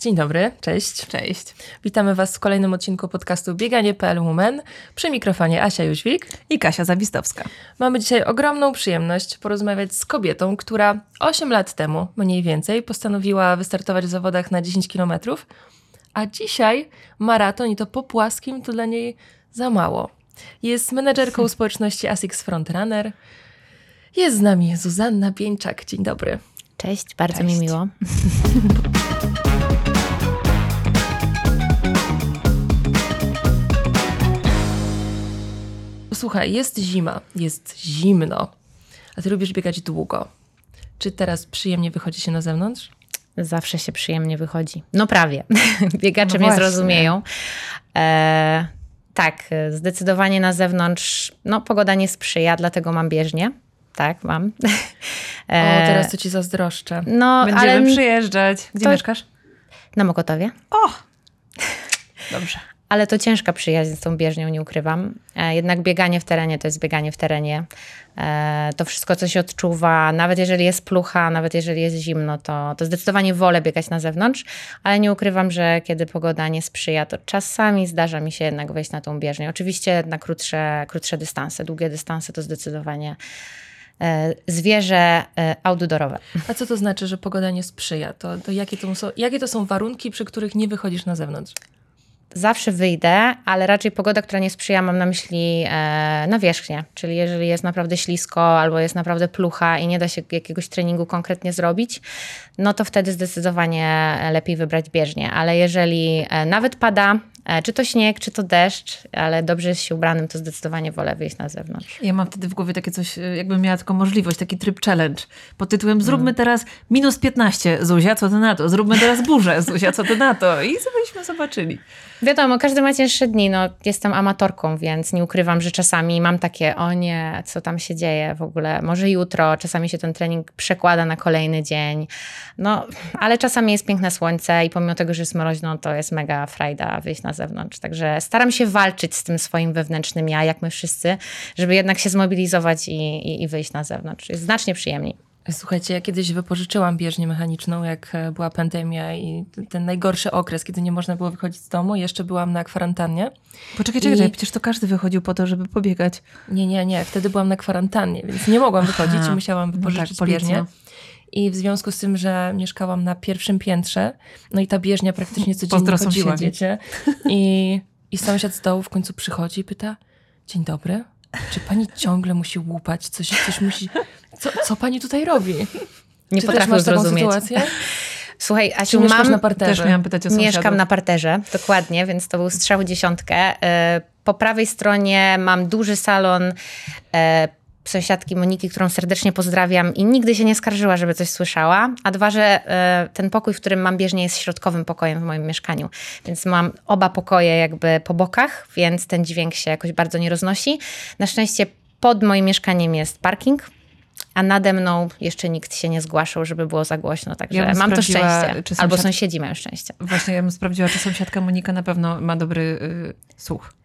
Dzień dobry, cześć. Cześć. Witamy Was w kolejnym odcinku podcastu Bieganie.pl Women. Przy mikrofonie Asia Jóźwik i Kasia Zawistowska. Mamy dzisiaj ogromną przyjemność porozmawiać z kobietą, która 8 lat temu, mniej więcej, postanowiła wystartować w zawodach na 10 km, a dzisiaj maraton i to po płaskim to dla niej za mało. Jest menedżerką społeczności ASICS Frontrunner. Jest z nami Zuzanna Pieńczak. Dzień dobry. Cześć, bardzo Cześć. mi miło. Słuchaj, jest zima, jest zimno, a ty lubisz biegać długo. Czy teraz przyjemnie wychodzi się na zewnątrz? Zawsze się przyjemnie wychodzi. No prawie. Biegacze no mnie zrozumieją. E, tak, zdecydowanie na zewnątrz. No, pogoda nie sprzyja, dlatego mam bieżnię. Tak, mam. E, o, teraz to ci zazdroszczę. No, Będziemy ale... przyjeżdżać. Gdzie to... mieszkasz? Na Mokotowie. O! Dobrze ale to ciężka przyjaźń z tą bieżnią, nie ukrywam. E, jednak bieganie w terenie to jest bieganie w terenie. E, to wszystko, co się odczuwa, nawet jeżeli jest plucha, nawet jeżeli jest zimno, to, to zdecydowanie wolę biegać na zewnątrz, ale nie ukrywam, że kiedy pogoda nie sprzyja, to czasami zdarza mi się jednak wejść na tą bieżnię. Oczywiście na krótsze, krótsze dystanse, długie dystanse to zdecydowanie e, zwierzę outdoorowe. A co to znaczy, że pogoda nie sprzyja? To, to jakie, to są, jakie to są warunki, przy których nie wychodzisz na zewnątrz? Zawsze wyjdę, ale raczej pogoda, która nie sprzyja, mam na myśli e, nawierzchnię. Czyli jeżeli jest naprawdę ślisko albo jest naprawdę plucha i nie da się jakiegoś treningu konkretnie zrobić, no to wtedy zdecydowanie lepiej wybrać bieżnię. Ale jeżeli e, nawet pada, E, czy to śnieg, czy to deszcz, ale dobrze jest się ubranym, to zdecydowanie wolę wyjść na zewnątrz. Ja mam wtedy w głowie takie coś, e, jakbym miała taką możliwość, taki tryb challenge pod tytułem zróbmy mm. teraz minus 15, Zuzia, co ty na to? Zróbmy teraz burzę, Zuzia, co ty na to? I byśmy zobaczyli. Wiadomo, każdy ma cięższe dni. No, jestem amatorką, więc nie ukrywam, że czasami mam takie, o nie, co tam się dzieje w ogóle, może jutro, czasami się ten trening przekłada na kolejny dzień. No, ale czasami jest piękne słońce i pomimo tego, że jest mroźno, to jest mega frajda wyjść na zewnątrz. Także staram się walczyć z tym swoim wewnętrznym ja, jak my wszyscy, żeby jednak się zmobilizować i, i, i wyjść na zewnątrz. Jest znacznie przyjemniej. Słuchajcie, ja kiedyś wypożyczyłam bieżnię mechaniczną, jak e, była pandemia i ten najgorszy okres, kiedy nie można było wychodzić z domu. Jeszcze byłam na kwarantannie. Poczekaj, czekaj, I... przecież to każdy wychodził po to, żeby pobiegać. Nie, nie, nie. Wtedy byłam na kwarantannie, więc nie mogłam Aha. wychodzić i musiałam wypożyczyć no tak, bieżnię. I w związku z tym, że mieszkałam na pierwszym piętrze, no i ta bieżnia praktycznie codziennie chodziła, wiecie. I, I sąsiad z dołu w końcu przychodzi i pyta, dzień dobry, czy pani ciągle musi łupać? Coś, coś musi... Co, co pani tutaj robi? Nie Czy potrafię zrozumieć. sytuację? Słuchaj, Asiu, mam... na parterze? Też miałam pytać o Mieszkam na parterze, dokładnie, więc to był strzał dziesiątkę. E, po prawej stronie mam duży salon e, sąsiadki Moniki, którą serdecznie pozdrawiam i nigdy się nie skarżyła, żeby coś słyszała. A dwa, że e, ten pokój, w którym mam bieżnię jest środkowym pokojem w moim mieszkaniu. Więc mam oba pokoje jakby po bokach, więc ten dźwięk się jakoś bardzo nie roznosi. Na szczęście pod moim mieszkaniem jest parking, a nade mną jeszcze nikt się nie zgłaszał, żeby było za głośno, także ja mam to szczęście. Sąsiad... Albo sąsiedzi mają szczęście. Właśnie, ja bym sprawdziła, czy sąsiadka Monika na pewno ma dobry y, słuch.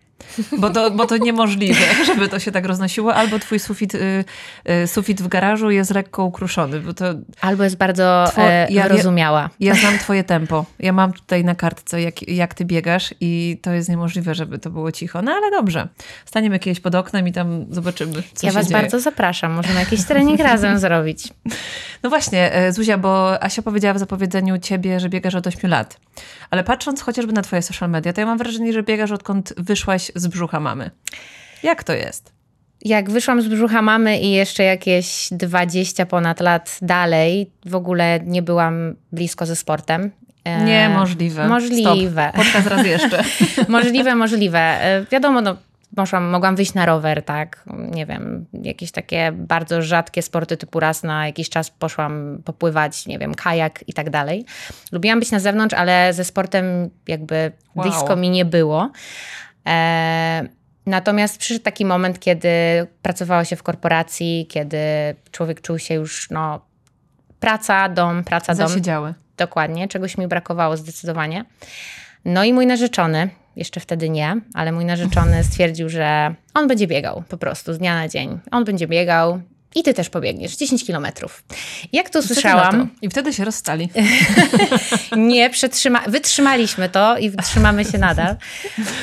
Bo to, bo to niemożliwe, żeby to się tak roznosiło. Albo twój sufit, y, y, sufit w garażu jest lekko ukruszony. Bo to Albo jest bardzo two, e, ja, rozumiała. Ja, ja znam twoje tempo. Ja mam tutaj na kartce, jak, jak ty biegasz i to jest niemożliwe, żeby to było cicho. No ale dobrze. Staniemy kiedyś pod oknem i tam zobaczymy, co ja się was dzieje. bardzo zapraszam. Możemy jakiś trening razem zrobić. No właśnie, e, Zuzia, bo Asia powiedziała w zapowiedzeniu ciebie, że biegasz od 8 lat. Ale patrząc chociażby na twoje social media, to ja mam wrażenie, że biegasz odkąd wyszłaś z brzucha mamy. Jak to jest? Jak wyszłam z brzucha mamy i jeszcze jakieś 20 ponad lat dalej, w ogóle nie byłam blisko ze sportem. E, Niemożliwe. Możliwe. Stop. Podcast raz jeszcze. możliwe, możliwe. E, wiadomo, no, Mogłam, mogłam wyjść na rower, tak, nie wiem, jakieś takie bardzo rzadkie sporty typu raz na jakiś czas poszłam popływać, nie wiem, kajak i tak dalej. Lubiłam być na zewnątrz, ale ze sportem jakby wow. blisko mi nie było. E, natomiast przyszedł taki moment, kiedy pracowało się w korporacji, kiedy człowiek czuł się już, no, praca, dom, praca, dom. Zasiedziały. Dokładnie, czegoś mi brakowało zdecydowanie. No i mój narzeczony, jeszcze wtedy nie, ale mój narzeczony stwierdził, że on będzie biegał po prostu z dnia na dzień. On będzie biegał, i ty też pobiegniesz 10 kilometrów. Jak to usłyszałam... I wtedy się rozstali. nie, przetrzyma... wytrzymaliśmy to i wytrzymamy się nadal.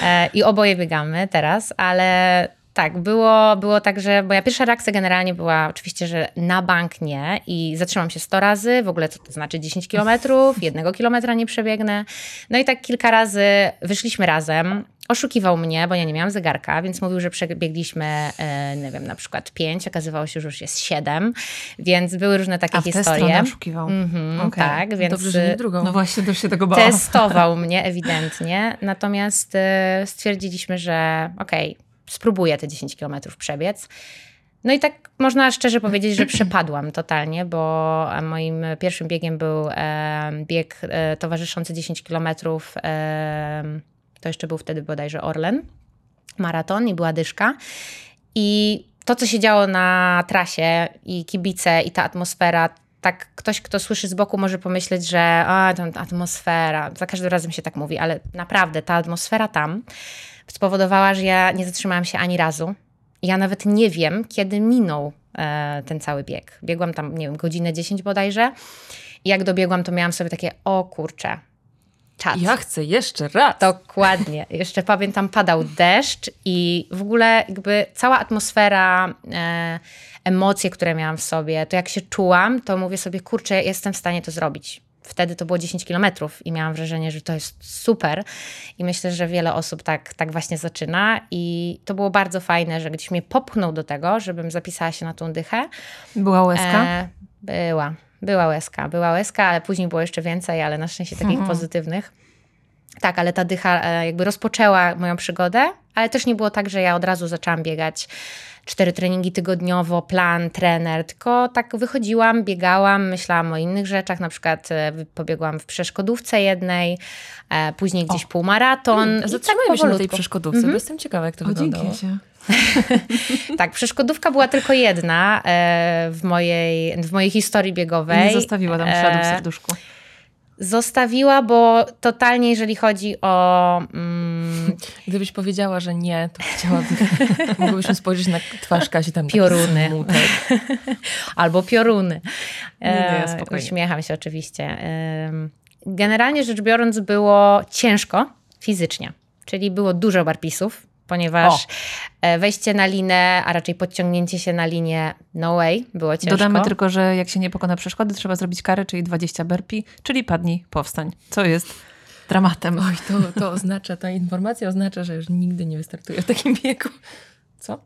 E, I oboje biegamy teraz, ale tak, było, było tak, że moja pierwsza reakcja generalnie była oczywiście, że na bank nie i zatrzymam się 100 razy, w ogóle co to znaczy 10 kilometrów, jednego kilometra nie przebiegnę. No i tak kilka razy wyszliśmy razem. Oszukiwał mnie, bo ja nie miałam zegarka, więc mówił, że przebiegliśmy, e, nie wiem, na przykład 5, okazywało się, że już jest 7, więc były różne takie A w historie. A oszukiwał. Mhm, okay. Tak, więc... Dobrze, że nie drugą. No właśnie, też się tego bałam. Testował mnie ewidentnie, natomiast e, stwierdziliśmy, że okej, okay, spróbuję te 10 kilometrów przebiec. No i tak można szczerze powiedzieć, że przepadłam totalnie, bo moim pierwszym biegiem był e, bieg e, towarzyszący 10 kilometrów. E, to jeszcze był wtedy bodajże Orlen, maraton i była dyszka. I to, co się działo na trasie i kibice i ta atmosfera, tak ktoś, kto słyszy z boku może pomyśleć, że a, atmosfera, za każdym razem się tak mówi, ale naprawdę ta atmosfera tam spowodowała, że ja nie zatrzymałam się ani razu. Ja nawet nie wiem, kiedy minął e, ten cały bieg. Biegłam tam, nie wiem, godzinę 10 bodajże. I jak dobiegłam, to miałam sobie takie, o kurczę, czas. Ja chcę jeszcze raz. Dokładnie. Jeszcze pamiętam, padał deszcz i w ogóle jakby cała atmosfera, e, emocje, które miałam w sobie, to jak się czułam, to mówię sobie, kurczę, jestem w stanie to zrobić wtedy to było 10 kilometrów i miałam wrażenie, że to jest super. I myślę, że wiele osób tak, tak właśnie zaczyna. I to było bardzo fajne, że gdzieś mnie popchnął do tego, żebym zapisała się na tą dychę. Była łezka? E, była. Była łezka. Była łezka, ale później było jeszcze więcej, ale na szczęście takich mhm. pozytywnych. Tak, ale ta dycha e, jakby rozpoczęła moją przygodę, ale też nie było tak, że ja od razu zaczęłam biegać cztery treningi tygodniowo, plan, trener, tylko tak wychodziłam, biegałam, myślałam o innych rzeczach, na przykład e, pobiegłam w przeszkodówce jednej, e, później gdzieś o. półmaraton. Hmm, zatrzymajmy tak się na tej przeszkodówce, mm -hmm. bo jestem ciekawa, jak to o, wyglądało. Się. tak, przeszkodówka była tylko jedna w, mojej, w mojej historii biegowej. Nie zostawiła tam śladu w serduszku zostawiła, bo totalnie, jeżeli chodzi o. Mm, Gdybyś powiedziała, że nie, to chciałabym. Mogłybyśmy spojrzeć na twarz Kasi tam. Pioruny. Albo pioruny. Nie, nie, e, Uśmiecham się oczywiście. Generalnie rzecz biorąc, było ciężko fizycznie. Czyli było dużo barpisów, ponieważ o. E, wejście na linę, a raczej podciągnięcie się na linię no way było ciężko. Dodamy tylko, że jak się nie pokona przeszkody, trzeba zrobić karę, czyli 20 burpee, czyli padnij, powstań. Co jest dramatem. Oj, to, to oznacza, ta informacja oznacza, że już nigdy nie wystartuję w takim wieku. Co?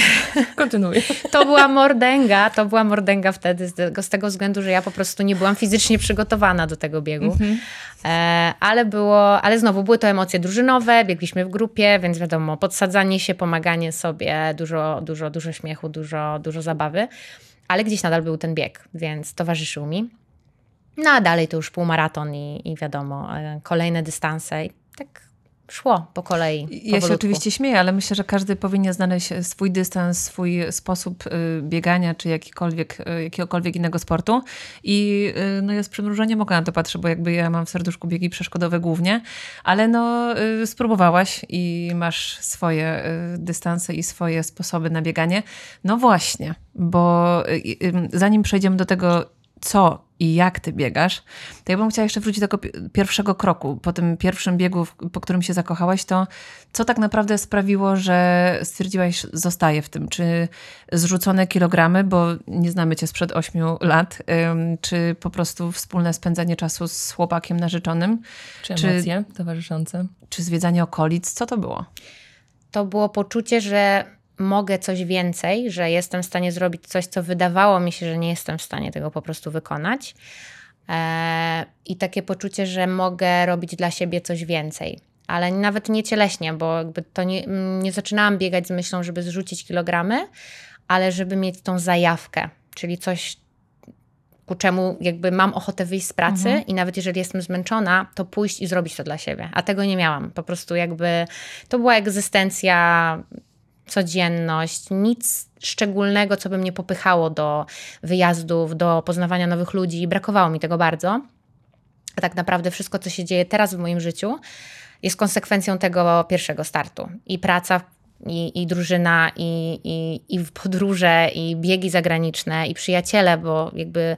Kontynuuję. To była mordęga, to była mordęga wtedy z tego, z tego względu, że ja po prostu nie byłam fizycznie przygotowana do tego biegu. Mm-hmm. E, ale było, ale znowu były to emocje drużynowe, biegliśmy w grupie, więc wiadomo, podsadzanie się, pomaganie sobie, dużo, dużo, dużo śmiechu, dużo, dużo zabawy. Ale gdzieś nadal był ten bieg, więc towarzyszył mi. No a dalej to już półmaraton i, i wiadomo, e, kolejne dystanse. Szło po kolei. Ja powolutku. się oczywiście śmieję, ale myślę, że każdy powinien znaleźć swój dystans, swój sposób y, biegania, czy jakikolwiek, jakiegokolwiek innego sportu. I no ja z przymrużeniem oka na to patrzę, bo jakby ja mam w serduszku biegi przeszkodowe głównie, ale no spróbowałaś i masz swoje dystanse i swoje sposoby na bieganie. No właśnie, bo zanim przejdziemy do tego, co i jak ty biegasz, to ja bym chciała jeszcze wrócić do tego pierwszego kroku. Po tym pierwszym biegu, po którym się zakochałaś, to co tak naprawdę sprawiło, że stwierdziłaś, zostaję w tym? Czy zrzucone kilogramy, bo nie znamy cię sprzed ośmiu lat, czy po prostu wspólne spędzanie czasu z chłopakiem narzeczonym? Czy emocje czy, towarzyszące? Czy zwiedzanie okolic? Co to było? To było poczucie, że mogę coś więcej, że jestem w stanie zrobić coś, co wydawało mi się, że nie jestem w stanie tego po prostu wykonać. E, I takie poczucie, że mogę robić dla siebie coś więcej. Ale nawet nie cieleśnie, bo jakby to nie, nie zaczynałam biegać z myślą, żeby zrzucić kilogramy, ale żeby mieć tą zajawkę, czyli coś, ku czemu jakby mam ochotę wyjść z pracy mhm. i nawet jeżeli jestem zmęczona, to pójść i zrobić to dla siebie. A tego nie miałam. Po prostu jakby to była egzystencja codzienność, nic szczególnego, co by mnie popychało do wyjazdów, do poznawania nowych ludzi. Brakowało mi tego bardzo. A tak naprawdę wszystko, co się dzieje teraz w moim życiu, jest konsekwencją tego pierwszego startu. I praca i, i drużyna, i, i, i podróże, i biegi zagraniczne, i przyjaciele, bo jakby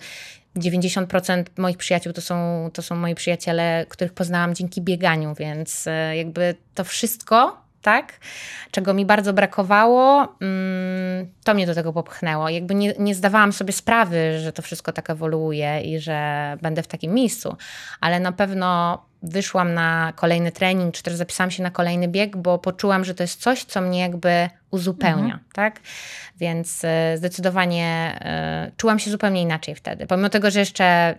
90% moich przyjaciół to są, to są moi przyjaciele, których poznałam dzięki bieganiu, więc e, jakby to wszystko, tak, czego mi bardzo brakowało, mm, to mnie do tego popchnęło. Jakby nie, nie zdawałam sobie sprawy, że to wszystko tak ewoluuje i że będę w takim miejscu, ale na pewno wyszłam na kolejny trening, czy też zapisałam się na kolejny bieg, bo poczułam, że to jest coś, co mnie jakby uzupełnia, mhm. tak? Więc e, zdecydowanie y, czułam się zupełnie inaczej wtedy. Pomimo tego, że jeszcze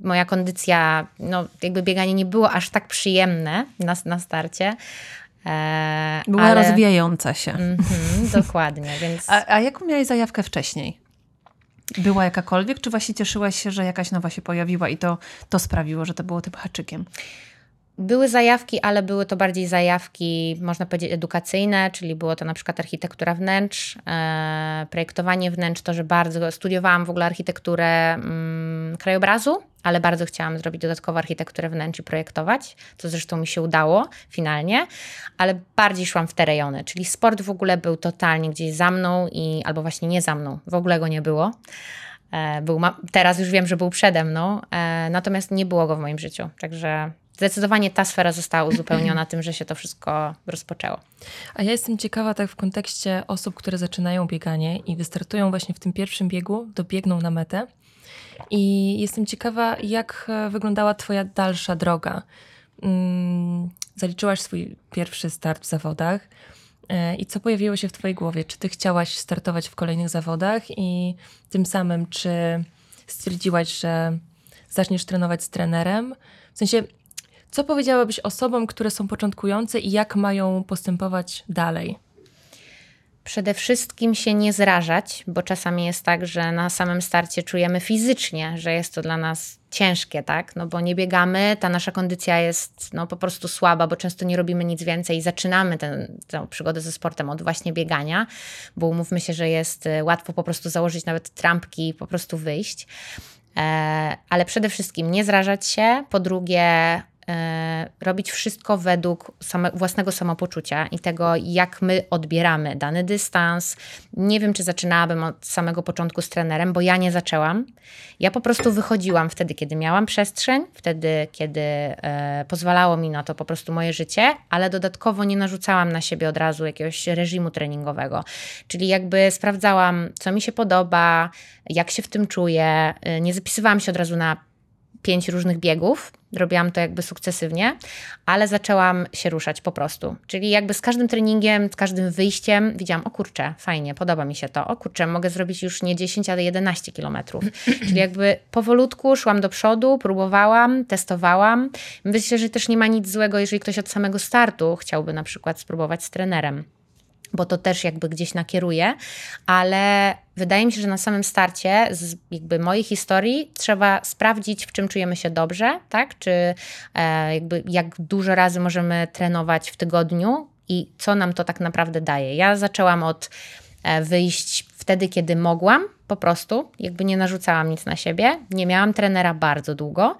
moja kondycja, no jakby bieganie nie było aż tak przyjemne na, na starcie. E, Była ale... rozwijająca się. Mm -hmm, dokładnie, więc... A, a jaką miałeś zajawkę wcześniej? Była jakakolwiek, czy właśnie cieszyłaś się, że jakaś nowa się pojawiła i to, to sprawiło, że to było tym haczykiem? Były zajawki, ale były to bardziej zajawki, można powiedzieć, edukacyjne, czyli było to na przykład architektura wnętrz, e, projektowanie wnętrz, to, że bardzo studiowałam w ogóle architekturę mm, krajobrazu, ale bardzo chciałam zrobić dodatkowo architekturę wnętrz i projektować, co zresztą mi się udało finalnie, ale bardziej szłam w te rejony, czyli sport w ogóle był totalnie gdzieś za mną i albo właśnie nie za mną, w ogóle go nie było. E, był, teraz już wiem, że był przede mną, e, natomiast nie było go w moim życiu, także zdecydowanie ta sfera została uzupełniona tym, że się to wszystko rozpoczęło. A ja jestem ciekawa tak w kontekście osób, które zaczynają bieganie i wystartują właśnie w tym pierwszym biegu, dobiegną na metę. I jestem ciekawa, jak e, wyglądała Twoja dalsza droga. Mm, zaliczyłaś swój pierwszy start w zawodach. E, I co pojawiło się w Twojej głowie? Czy Ty chciałaś startować w kolejnych zawodach i tym samym, czy stwierdziłaś, że zaczniesz trenować z trenerem? W sensie, co powiedziałabyś osobom, które są początkujące i jak mają postępować dalej? Przede wszystkim się nie zrażać, bo czasami jest tak, że na samym starcie czujemy fizycznie, że jest to dla nas ciężkie, tak? No bo nie biegamy, ta nasza kondycja jest no, po prostu słaba, bo często nie robimy nic więcej i zaczynamy tę, przygodę ze sportem od właśnie biegania, bo umówmy się, że jest y, łatwo po prostu założyć nawet trampki i po prostu wyjść. E, ale przede wszystkim nie zrażać się. Po drugie, robić wszystko według same, własnego samopoczucia i tego, jak my odbieramy dany dystans. Nie wiem, czy zaczynałabym od samego początku z trenerem, bo ja nie zaczęłam. Ja po prostu wychodziłam wtedy, kiedy miałam przestrzeń, wtedy, kiedy e, pozwalało mi na to po prostu moje życie, ale dodatkowo nie narzucałam na siebie od razu jakiegoś reżimu treningowego. Czyli jakby sprawdzałam, co mi się podoba, jak się w tym czuję. E, nie zapisywałam się od razu na pięć różnych biegów. Robiłam to jakby sukcesywnie, ale zaczęłam się ruszać po prostu. Czyli jakby z każdym treningiem, z każdym wyjściem widziałam, o kurczę, fajnie, podoba mi się to, o kurczę, mogę zrobić już nie 10, ale 11 kilometrów. Czyli jakby powolutku szłam do przodu, próbowałam, testowałam. Myślę, że też nie ma nic złego, jeżeli ktoś od samego startu chciałby na przykład spróbować z trenerem bo to też jakby gdzieś nakieruje, ale wydaje mi się, że na samym starcie z jakby mojej historii trzeba sprawdzić, w czym czujemy się dobrze, tak? Czy e, jakby jak dużo razy możemy trenować w tygodniu i co nam to tak naprawdę daje. Ja zaczęłam od e, wyjść wtedy, kiedy mogłam, po prostu, jakby nie narzucałam nic na siebie. Nie miałam trenera bardzo długo.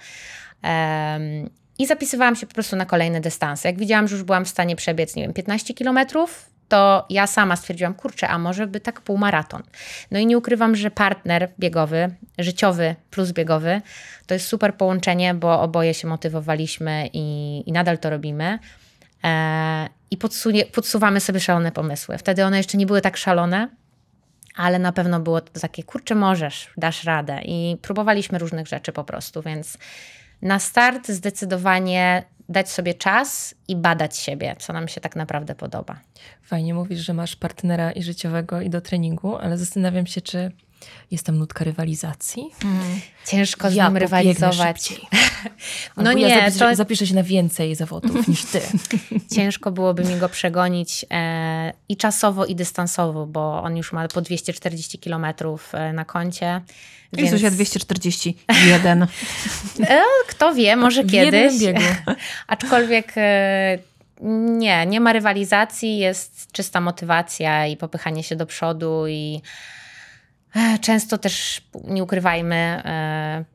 I zapisywałam się po prostu na kolejne dystanse. Jak widziałam, że już byłam w stanie przebiec, nie wiem, 15 kilometrów, to ja sama stwierdziłam, kurczę, a może by tak półmaraton. No i nie ukrywam, że partner biegowy, życiowy plus biegowy, to jest super połączenie, bo oboje się motywowaliśmy i, i nadal to robimy. E, I podsunie, podsuwamy sobie szalone pomysły. Wtedy one jeszcze nie były tak szalone, ale na pewno było to takie, kurczę, możesz, dasz radę. I próbowaliśmy różnych rzeczy po prostu, więc na start zdecydowanie dać sobie czas i badać siebie, co nam się tak naprawdę podoba. Fajnie mówisz, że masz partnera i życiowego, i do treningu, ale zastanawiam się, czy jest tam nutka rywalizacji. Mm. Ciężko z ja nim rywalizować. no nie, ja to... zapiszę się na więcej zawodów niż ty. Ciężko byłoby mi go przegonić e, i czasowo, i dystansowo, bo on już ma po 240 kilometrów e, na koncie. Więc... Jezus, ja 241. E, kto wie, może w kiedyś. biegu. Aczkolwiek e, nie, nie ma rywalizacji, jest czysta motywacja i popychanie się do przodu i Często też, nie ukrywajmy,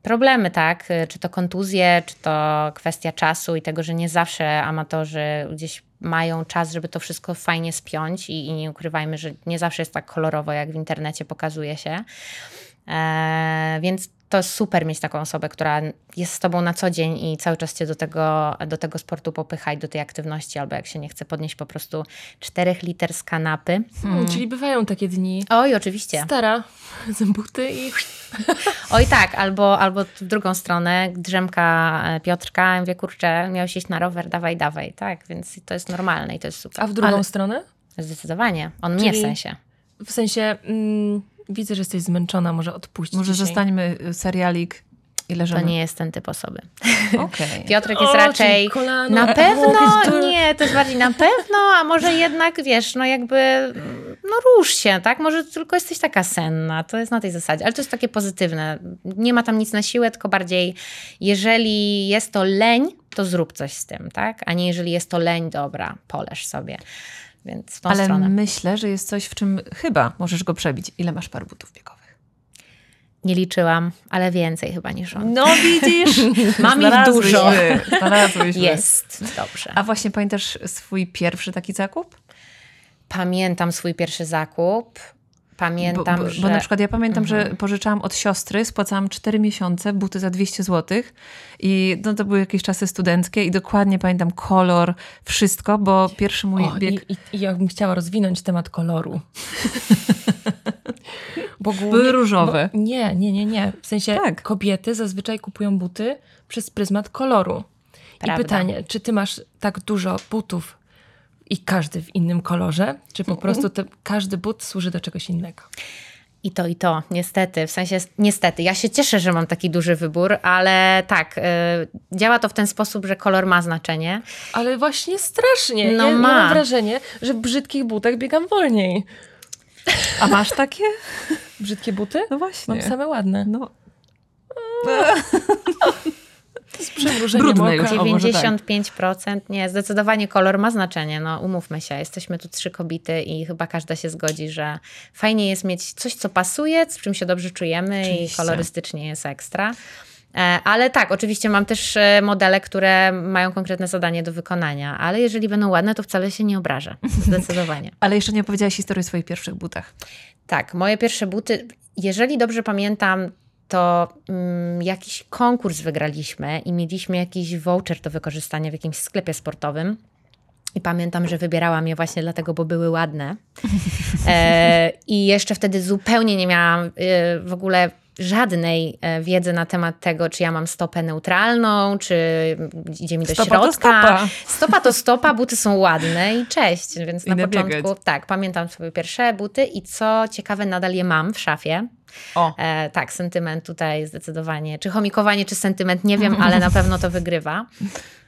problemy, tak? Czy to kontuzje, czy to kwestia czasu i tego, że nie zawsze amatorzy gdzieś mają czas, żeby to wszystko fajnie spiąć i, i nie ukrywajmy, że nie zawsze jest tak kolorowo, jak w internecie pokazuje się. E, więc to jest super mieć taką osobę, która jest z tobą na co dzień i cały czas cię do tego, do tego sportu popycha i do tej aktywności, albo jak się nie chce podnieść po prostu 4 liter z kanapy. Hmm, czyli bywają takie dni. Oj, oczywiście. Stara, z buty i... Oj tak, albo, albo w drugą stronę, drzemka e, Piotrka, mówię, kurczę, miałeś iść na rower, dawaj, dawaj, tak, więc to jest normalne i to jest super. A w drugą Ale... stronę? Zdecydowanie, on czyli... mnie w sensie. W sensie... Mm Widzę, że jesteś zmęczona, może odpuścić. Może dzisiaj. zostańmy y, serialik i leżymy. To nie jest ten typ osoby. Okay. Piotrek jest o, raczej kolano, na pewno, nie, to jest bardziej na pewno, a może jednak, wiesz, no jakby, no rusz się, tak? Może tylko jesteś taka senna, to jest na tej zasadzie, ale to jest takie pozytywne. Nie ma tam nic na siłę, tylko bardziej, jeżeli jest to leń, to zrób coś z tym, tak? A nie jeżeli jest to leń, dobra, poleż sobie. Więc w tą Ale stronę. myślę, że jest coś, w czym chyba możesz go przebić. Ile masz par butów biegowych? Nie liczyłam, ale więcej chyba niż on. No widzisz, mam ich dużo. Znalazłyśmy. Jest, dobrze. A właśnie pamiętasz swój pierwszy taki zakup? Pamiętam swój pierwszy zakup. Pamiętam, bo, bo, że... Bo na przykład ja pamiętam, mhm. że pożyczałam od siostry, spłacałam 4 miesiące, buty za 200 zł i no, to były jakieś czasy studenckie i dokładnie pamiętam kolor, wszystko, bo pierwszy mój o, bieg... I, i, I ja bym chciała rozwinąć temat koloru. bo głównie, Były różowe. Bo, nie, nie, nie, nie. W sensie tak. kobiety zazwyczaj kupują buty przez pryzmat koloru. Prawda. I pytanie, czy ty masz tak dużo butów i każdy w innym kolorze? Czy po prostu te, każdy but służy do czegoś innego? I to, i to, niestety. W sensie, niestety, ja się cieszę, że mam taki duży wybór, ale tak, y, działa to w ten sposób, że kolor ma znaczenie. Ale właśnie strasznie. No ja, ma. Ja mam wrażenie, że w brzydkich butach biegam wolniej. A masz takie? Brzydkie buty? No właśnie. Mam same ładne. No. Z przymrużeniem Brudne już, 95%. Nie, zdecydowanie kolor ma znaczenie. No, umówmy się, jesteśmy tu trzy kobiety i chyba każda się zgodzi, że fajnie jest mieć coś, co pasuje, z czym się dobrze czujemy Oczywiście. i kolorystycznie jest ekstra. E, ale tak, oczywiście mam też e, modele, które mają konkretne zadanie do wykonania, ale jeżeli będą ładne, to wcale się nie obrażę. Zdecydowanie. ale jeszcze nie opowiedziałaś historii o swoich pierwszych butach. Tak, moje pierwsze buty, jeżeli dobrze pamiętam, to um, jakiś konkurs wygraliśmy i mieliśmy jakiś voucher do wykorzystania w jakimś sklepie sportowym. I pamiętam, że wybierałam je właśnie dlatego, bo były ładne. E, I jeszcze wtedy zupełnie nie miałam e, w ogóle żadnej e, wiedzy na temat tego, czy ja mam stopę neutralną, czy idzie mi do stopa środka. To stopa. stopa to stopa, buty są ładne i cześć. Więc I na początku, biegać. tak, pamiętam swoje pierwsze buty i co ciekawe, nadal je mam w szafie. O. E, tak, sentyment tutaj zdecydowanie. Czy chomikowanie, czy sentyment, nie wiem, ale na pewno to wygrywa.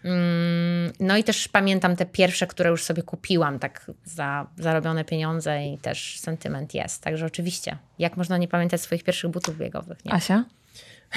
Mm, no i też pamiętam te pierwsze, które już sobie kupiłam, tak za zarobione pieniądze i też sentyment jest. Także oczywiście, jak można nie pamiętać swoich pierwszych butów biegowych? Nie? Asia?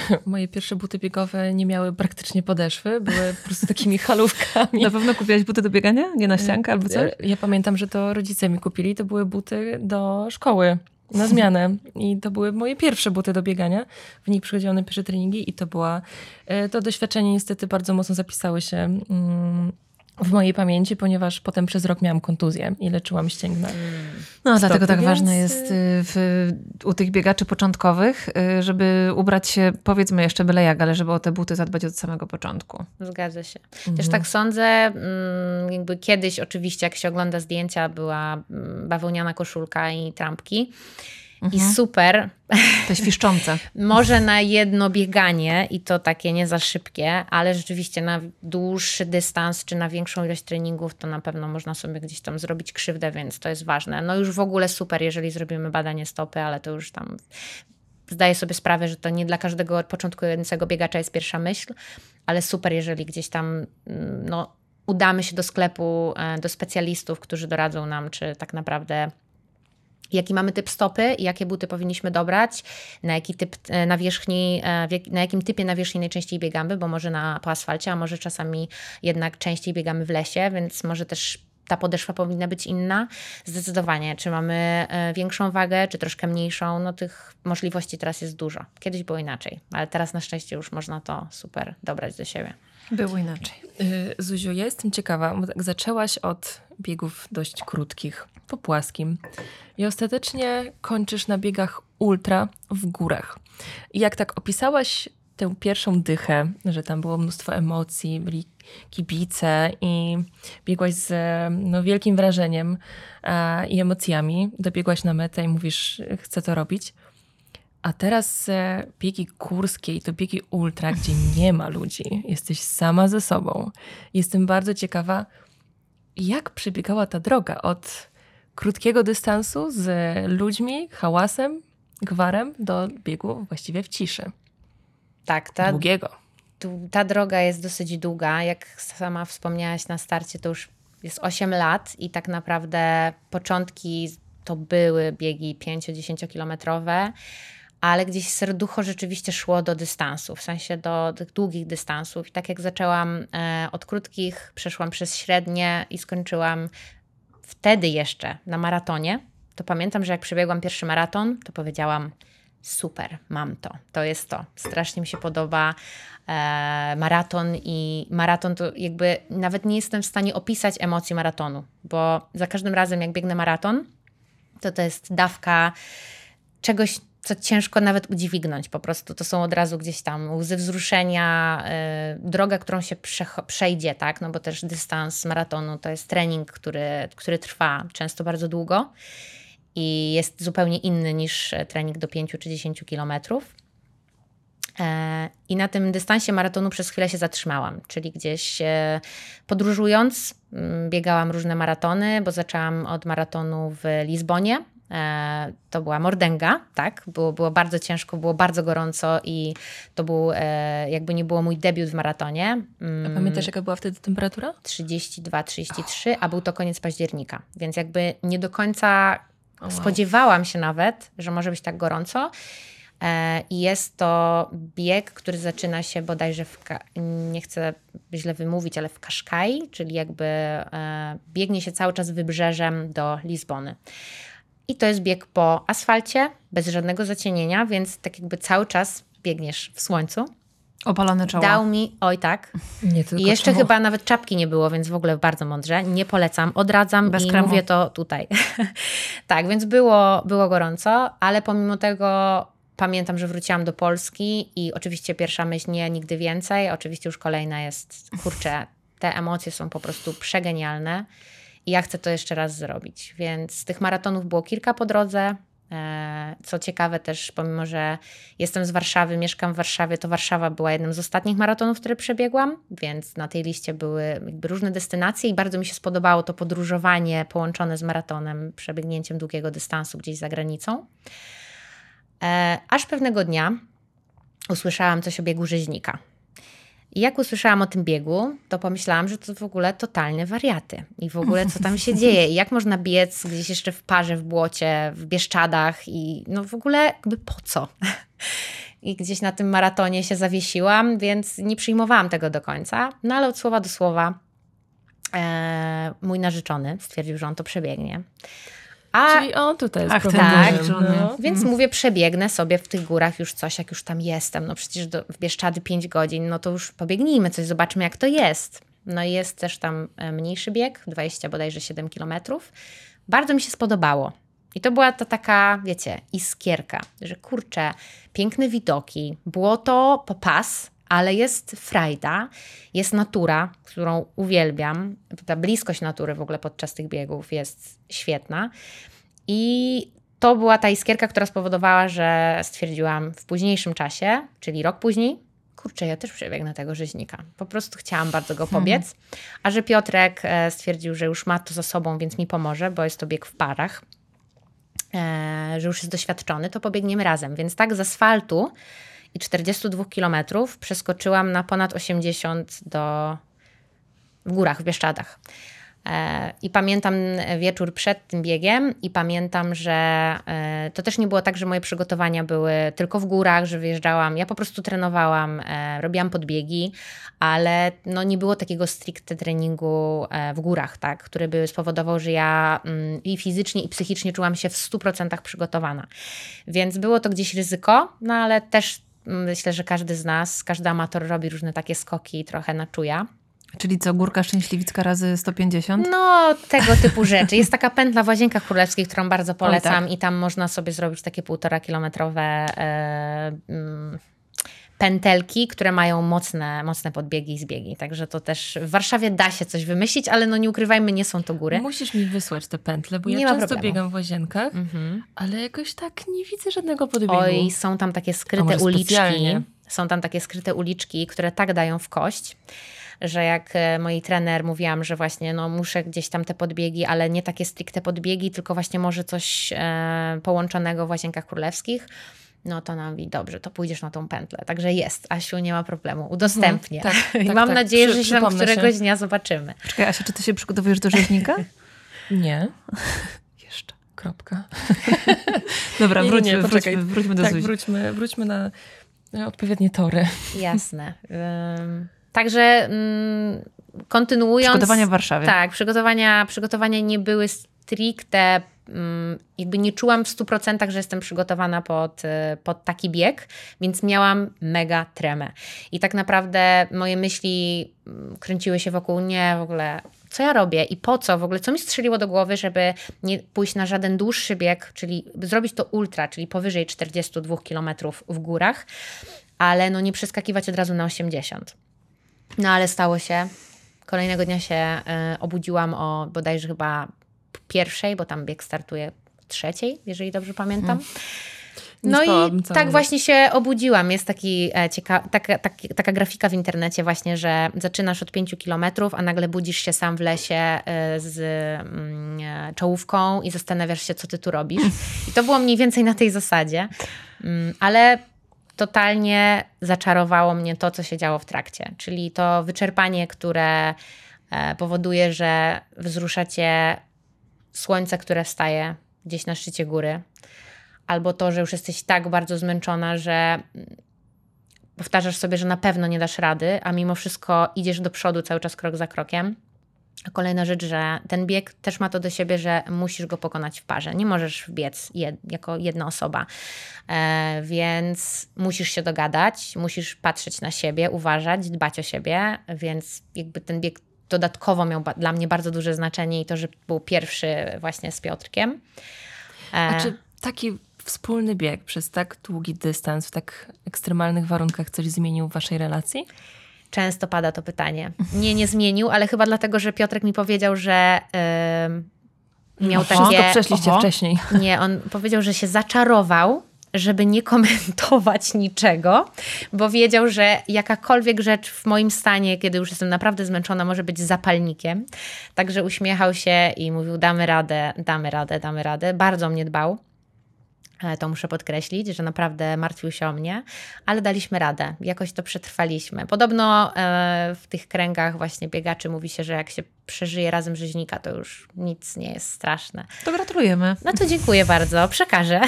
Moje pierwsze buty biegowe nie miały praktycznie podeszwy, były po prostu takimi halówkami. Na pewno kupiłaś buty do biegania? Nie na ściankę albo coś? Ja pamiętam, że to rodzice mi kupili, to były buty do szkoły na zmianę. I to były moje pierwsze buty do biegania. W nich przychodziłam na pierwsze treningi i to była, e, to doświadczenie niestety bardzo mocno zapisały się mm, w mojej pamięci, ponieważ potem przez rok miałam kontuzję i leczyłam ścięgna. No, Stopy, dlatego tak więc... ważne jest y, w, u tych biegaczy początkowych, y, żeby ubrać się, powiedzmy jeszcze byle jak, ale żeby o te buty zadbać od samego początku. Zgadza się. Mhm. Też tak sądzę, mm, jakby kiedyś oczywiście, jak się ogląda zdjęcia, była mm, bawełniana koszulka i trampki. Mhm. I super. Te świszczące. Może na jedno bieganie i to takie nie za szybkie, ale rzeczywiście na dłuższy dystans czy na większą ilość treningów to na pewno można sobie gdzieś tam zrobić krzywdę, więc to jest ważne. No już w ogóle super, jeżeli zrobimy badanie stopy, ale to już tam zdaję sobie sprawę, że to nie dla każdego początkującego biegacza jest pierwsza myśl, ale super, jeżeli gdzieś tam mm, no, udamy się do sklepu, e, do specjalistów, którzy doradzą nam, czy tak naprawdę jaki mamy typ stopy i jakie buty powinniśmy dobrać, na jaki typ e, nawierzchni, e, na jakim typie nawierzchni najczęściej biegamy, bo może na, po asfalcie, a może czasami jednak częściej biegamy w lesie, więc może też ta podeszwa powinna być inna. Zdecydowanie, czy mamy e, większą wagę, czy troszkę mniejszą, no tych możliwości teraz jest dużo. Kiedyś było inaczej, ale teraz na szczęście już można to super dobrać do siebie. Było inaczej. Y, Zuziu, ja jestem ciekawa, bo tak zaczęłaś od biegów dość krótkich, po płaskim i ostatecznie kończysz na biegach ultra w górach. I jak tak opisałaś tę pierwszą dychę, że tam było mnóstwo emocji, byli kibice i biegłaś z no, wielkim wrażeniem i emocjami, dobiegłaś na metę i mówisz, chcę to robić. A teraz e, biegi górskie i to biegi ultra, gdzie nie ma ludzi. Jesteś sama ze sobą. Jestem bardzo ciekawa, jak przebiegała ta droga od krótkiego dystansu z ludźmi, hałasem, gwarem do biegu właściwie w ciszy. Tak, ta, Długiego. ta droga jest dosyć długa. Jak sama wspomniałaś na starcie, to już jest 8 lat i tak naprawdę początki to były biegi 5-10 kilometrowe ale gdzieś serducho rzeczywiście szło do dystansu, w sensie do tych długich dystansów. I tak jak zaczęłam e, od krótkich, przeszłam przez średnie i skończyłam wtedy jeszcze na maratonie, to pamiętam, że jak przebiegłam pierwszy maraton, to powiedziałam: Super, mam to. To jest to. Strasznie mi się podoba e, maraton i maraton to jakby nawet nie jestem w stanie opisać emocji maratonu, bo za każdym razem, jak biegnę maraton, to to jest dawka czegoś co ciężko nawet udźwignąć po prostu. To są od razu gdzieś tam łzy wzruszenia, yy, droga, którą się prze, przejdzie, tak? No bo też dystans maratonu to jest trening, który, który trwa często bardzo długo i jest zupełnie inny niż trening do 5 czy 10 kilometrów. E, I na tym dystansie maratonu przez chwilę się zatrzymałam, czyli gdzieś e, podróżując, mm, biegałam różne maratony, bo zaczęłam od maratonu w Lizbonie to była mordęga, tak? Było, było bardzo ciężko, było bardzo gorąco i to był, e, jakby nie było mój debiut w maratonie. A pamiętasz, jaka była wtedy temperatura? 32-33, a był to koniec października, więc jakby nie do końca wow. spodziewałam się nawet, że może być tak gorąco. E, I jest to bieg, który zaczyna się bodajże w, nie chcę źle wymówić, ale w Kaszkai, czyli jakby biegnie się cały czas wybrzeżem do Lizbony. I to jest bieg po asfalcie, bez żadnego zacienienia, więc tak jakby cały czas biegniesz w słońcu. Opalone czoło. Dał mi, oj tak. Nie tylko I jeszcze czoło. chyba nawet czapki nie było, więc w ogóle bardzo mądrze. Nie polecam, odradzam Bez i kremu. mówię to tutaj. tak, więc było, było gorąco, ale pomimo tego pamiętam, że wróciłam do Polski i oczywiście pierwsza myśl nie, nigdy więcej. Oczywiście już kolejna jest, kurczę, te emocje są po prostu przegenialne. I ja chcę to jeszcze raz zrobić. Więc tych maratonów było kilka po drodze. E, co ciekawe też, pomimo że jestem z Warszawy, mieszkam w Warszawie, to Warszawa była jednym z ostatnich maratonów, które przebiegłam, więc na tej liście były różne destynacje i bardzo mi się spodobało to podróżowanie połączone z maratonem, przebiegnięciem długiego dystansu gdzieś za granicą. E, aż pewnego dnia usłyszałam coś o biegu rzeźnika. I jak usłyszałam o tym biegu, to pomyślałam, że to w ogóle totalne wariaty. I w ogóle co tam się dzieje? I jak można biec gdzieś jeszcze w parze, w błocie, w Bieszczadach i no w ogóle jakby po co? I gdzieś na tym maratonie się zawiesiłam, więc nie przyjmowałam tego do końca. No ale od słowa do słowa e, mój narzeczony stwierdził, że on to przebiegnie. A, Czyli on tutaj jest Ach, tak, no. Więc mm. mówię, przebiegnę sobie w tych górach już coś, jak już tam jestem. No przecież do, w Bieszczady 5 godzin, no to już pobiegnijmy coś, zobaczmy jak to jest. No i jest też tam e, mniejszy bieg, 20 bodajże 7 kilometrów. Bardzo mi się spodobało. I to była to taka, wiecie, iskierka, że kurczę, piękne widoki, było to po pas, ale jest frajda, jest natura, którą uwielbiam. Ta bliskość natury w ogóle podczas tych biegów jest świetna. I to była ta iskierka, która spowodowała, że stwierdziłam w późniejszym czasie, czyli rok później, kurczę, ja też przebiegnę tego rzeźnika. Po prostu chciałam bardzo go pobiec. Hmm. A że Piotrek e, stwierdził, że już ma to za sobą, więc mi pomoże, bo jest to bieg w parach, e, że już jest doświadczony, to pobiegniemy razem. Więc tak z asfaltu i 42 kilometrów przeskoczyłam na ponad 80 do, w górach, w Bieszczadach. E, I pamiętam wieczór przed tym biegiem, i pamiętam, że e, to też nie było tak, że moje przygotowania były tylko w górach, że wyjeżdżałam. Ja po prostu trenowałam, e, robiłam podbiegi, ale no nie było takiego stricte treningu w górach, tak, który by spowodował, że ja mm, i fizycznie, i psychicznie czułam się w 100% przygotowana. Więc było to gdzieś ryzyko, no ale też myślę, że każdy z nas, każdy amator robi różne takie skoki trochę na czuja. Czyli co, górka szczęśliwicka razy 150? No, tego typu rzeczy. Jest taka pętla w Łazienkach Królewskich, którą bardzo polecam tak. i tam można sobie zrobić takie półtora kilometrowe e, mm, pętelki, które mają mocne, mocne podbiegi i zbiegi. Także to też w Warszawie da się coś wymyślić, ale no nie ukrywajmy, nie są to góry. Musisz mi wysłać te pętle, bo nie ja często problemu. biegam w Łazienkach, mhm. ale jakoś tak nie widzę żadnego podbiegu. Oj, są tam takie skryte uliczki. Specjalnie. Są tam takie skryte uliczki, które tak dają w kość że jak e, moi trener mówiłam, że właśnie no, muszę gdzieś tam te podbiegi, ale nie takie stricte podbiegi, tylko właśnie może coś e, połączonego w Łazienkach Królewskich, no to nam mówi, dobrze, to pójdziesz na tą pętlę. Także jest, Asiu, nie ma problemu, udostępnię. No, tak, tak, I mam tak, nadzieję, Przy, że się tam któregoś się. dnia zobaczymy. Czekaj, Asia, czy ty się przygotowujesz do rzeźnika? nie. Jeszcze. Kropka. Dobra, nie, wróćmy, nie, wróćmy, wróćmy do tak, Wróćmy, wróćmy na odpowiednie tory. Jasne. Także um, kontynuując. Przygotowania w Warszawie. Tak, przygotowania, przygotowania nie były stricte, um, jakby nie czułam w 100%, że jestem przygotowana pod, y, pod taki bieg, więc miałam mega tremę. I tak naprawdę moje myśli mm, kręciły się wokół nie w ogóle co ja robię i po co w ogóle, co mi strzeliło do głowy, żeby nie pójść na żaden dłuższy bieg, czyli zrobić to ultra, czyli powyżej 42 km w górach, ale no nie przeskakiwać od razu na 80. No ale stało się. Kolejnego dnia się y, obudziłam o bodajże chyba pierwszej, bo tam bieg startuje trzeciej, jeżeli dobrze pamiętam. Hmm. No i tak właśnie się obudziłam. Jest taki, e, cieka- taka, taki, taka grafika w internecie właśnie, że zaczynasz od 5 kilometrów, a nagle budzisz się sam w lesie e, z mm, e, czołówką i zastanawiasz się, co ty tu robisz. I to było mniej więcej na tej zasadzie. Mm, ale totalnie zaczarowało mnie to, co się działo w trakcie, czyli to wyczerpanie, które powoduje, że wzrusza cię słońce, które wstaje gdzieś na szczycie góry, albo to, że już jesteś tak bardzo zmęczona, że powtarzasz sobie, że na pewno nie dasz rady, a mimo wszystko idziesz do przodu cały czas krok za krokiem. Kolejna rzecz, że ten bieg też ma to do siebie, że musisz go pokonać w parze. Nie możesz biec jed, jako jedna osoba, e, więc musisz się dogadać, musisz patrzeć na siebie, uważać, dbać o siebie, więc jakby ten bieg dodatkowo miał dla mnie bardzo duże znaczenie i to, że był pierwszy właśnie z Piotrkiem. E, A czy taki wspólny bieg przez tak długi dystans, w tak ekstremalnych warunkach coś zmienił w waszej relacji? Często pada to pytanie. Nie, nie zmienił, ale chyba dlatego, że Piotrek mi powiedział, że yy, miał Oho, takie... To przeszliście Oho. wcześniej. Nie, on powiedział, że się zaczarował, żeby nie komentować niczego, bo wiedział, że jakakolwiek rzecz w moim stanie, kiedy już jestem naprawdę zmęczona, może być zapalnikiem. Także uśmiechał się i mówił: damy radę, damy radę, damy radę. Bardzo mnie dbał. E, to muszę podkreślić, że naprawdę martwił się o mnie, ale daliśmy radę, jakoś to przetrwaliśmy. Podobno e, w tych kręgach właśnie biegaczy mówi się, że jak się przeżyje razem rzeźnika, to już nic nie jest straszne. To gratulujemy. No to dziękuję bardzo, przekażę.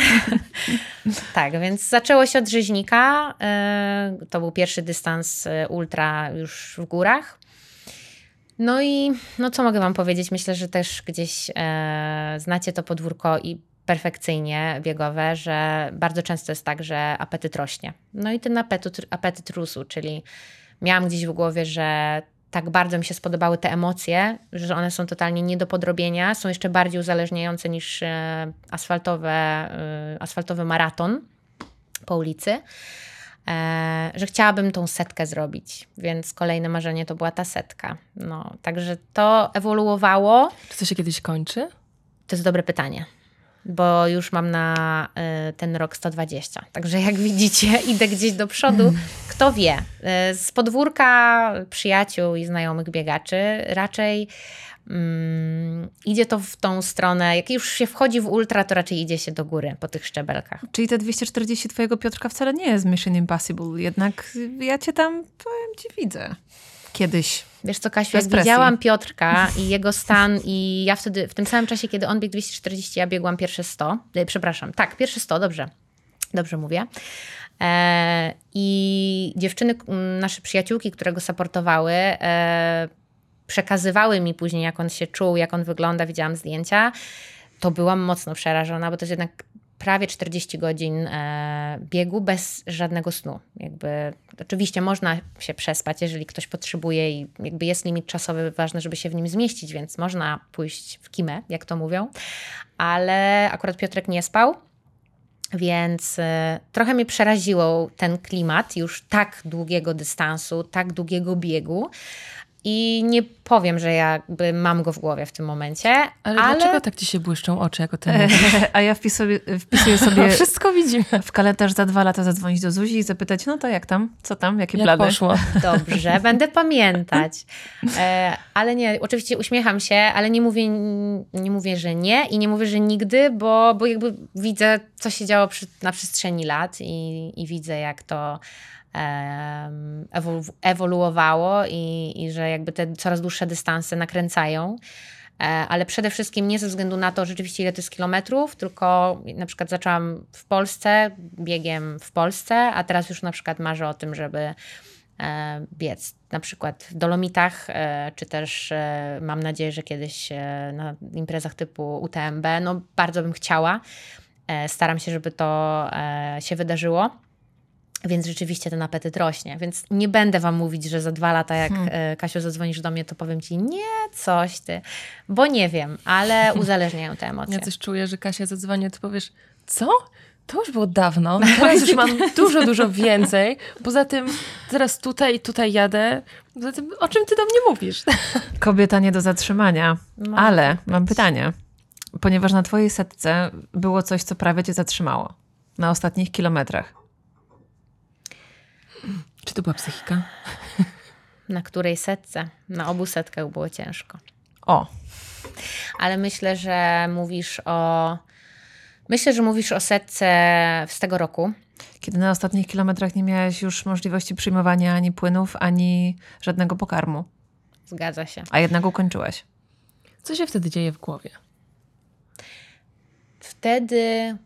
tak, więc zaczęło się od rzeźnika. E, to był pierwszy dystans ultra już w górach. No i no co mogę Wam powiedzieć? Myślę, że też gdzieś e, znacie to podwórko i perfekcyjnie biegowe, że bardzo często jest tak, że apetyt rośnie. No i ten apetyt, apetyt rósł, czyli miałam gdzieś w głowie, że tak bardzo mi się spodobały te emocje, że one są totalnie nie do podrobienia, są jeszcze bardziej uzależniające niż e, asfaltowe, e, asfaltowy maraton po ulicy. E, że chciałabym tą setkę zrobić, więc kolejne marzenie to była ta setka. No, także to ewoluowało. Czy to się kiedyś kończy? To jest dobre pytanie bo już mam na y, ten rok 120. Także jak widzicie, idę gdzieś do przodu. Kto wie? Y, z podwórka przyjaciół i znajomych biegaczy raczej um, idzie to w tą stronę. Jak już się wchodzi w ultra, to raczej idzie się do góry po tych szczebelkach. Czyli te 240 twojego Piotrka wcale nie jest Mission Impossible. Jednak ja cię tam, powiem ci, widzę kiedyś. Wiesz co, Kasiu, jak widziałam Piotrka i jego stan i ja wtedy, w tym samym czasie, kiedy on biegł 240, ja biegłam pierwsze 100. E, przepraszam, tak, pierwsze 100, dobrze. Dobrze mówię. E, I dziewczyny, nasze przyjaciółki, które go supportowały, e, przekazywały mi później, jak on się czuł, jak on wygląda, widziałam zdjęcia. To byłam mocno przerażona, bo to jest jednak prawie 40 godzin e, biegu bez żadnego snu. Jakby, oczywiście można się przespać, jeżeli ktoś potrzebuje i jakby jest limit czasowy, ważne, żeby się w nim zmieścić, więc można pójść w kimę, jak to mówią. Ale akurat Piotrek nie spał. Więc e, trochę mnie przeraziło ten klimat już tak długiego dystansu, tak długiego biegu. I nie powiem, że jakby mam go w głowie w tym momencie. Ale, ale... dlaczego tak ci się błyszczą oczy, jako ten A ja wpisuję, wpisuję sobie... Wszystko widzimy. W kalendarz za dwa lata zadzwonić do Zuzi i zapytać, no to jak tam? Co tam? Jakie jak plany? poszło? Dobrze, będę pamiętać. E, ale nie, oczywiście uśmiecham się, ale nie mówię, nie mówię, że nie i nie mówię, że nigdy, bo, bo jakby widzę, co się działo przy, na przestrzeni lat i, i widzę, jak to ewoluowało i, i że jakby te coraz dłuższe dystanse nakręcają e, ale przede wszystkim nie ze względu na to rzeczywiście ile to jest kilometrów, tylko na przykład zaczęłam w Polsce, biegiem w Polsce, a teraz już na przykład marzę o tym, żeby e, biec na przykład w Dolomitach, e, czy też mam nadzieję, że kiedyś na imprezach typu UTMB, no bardzo bym chciała. Staram się, żeby to się wydarzyło. Więc rzeczywiście ten apetyt rośnie. Więc nie będę Wam mówić, że za dwa lata, jak hmm. E, Kasiu zadzwonisz do mnie, to powiem Ci, nie, coś Ty, bo nie wiem, ale uzależniają te emocje. Ja coś czuję, że Kasia zadzwoni, Ty powiesz, co? To już było dawno. Teraz już mam dużo, dużo więcej. Poza tym teraz tutaj, tutaj jadę. Poza tym, o czym ty do mnie mówisz? Kobieta nie do zatrzymania. No, ale mam pytanie. Ponieważ na twojej setce było coś, co prawie cię zatrzymało. Na ostatnich kilometrach. Czy to była psychika? Na której setce? Na obu setkach było ciężko. O. Ale myślę, że mówisz o. Myślę, że mówisz o setce z tego roku. Kiedy na ostatnich kilometrach nie miałaś już możliwości przyjmowania ani płynów, ani żadnego pokarmu. Zgadza się. A jednak ukończyłaś. Co się wtedy dzieje w głowie? Wtedy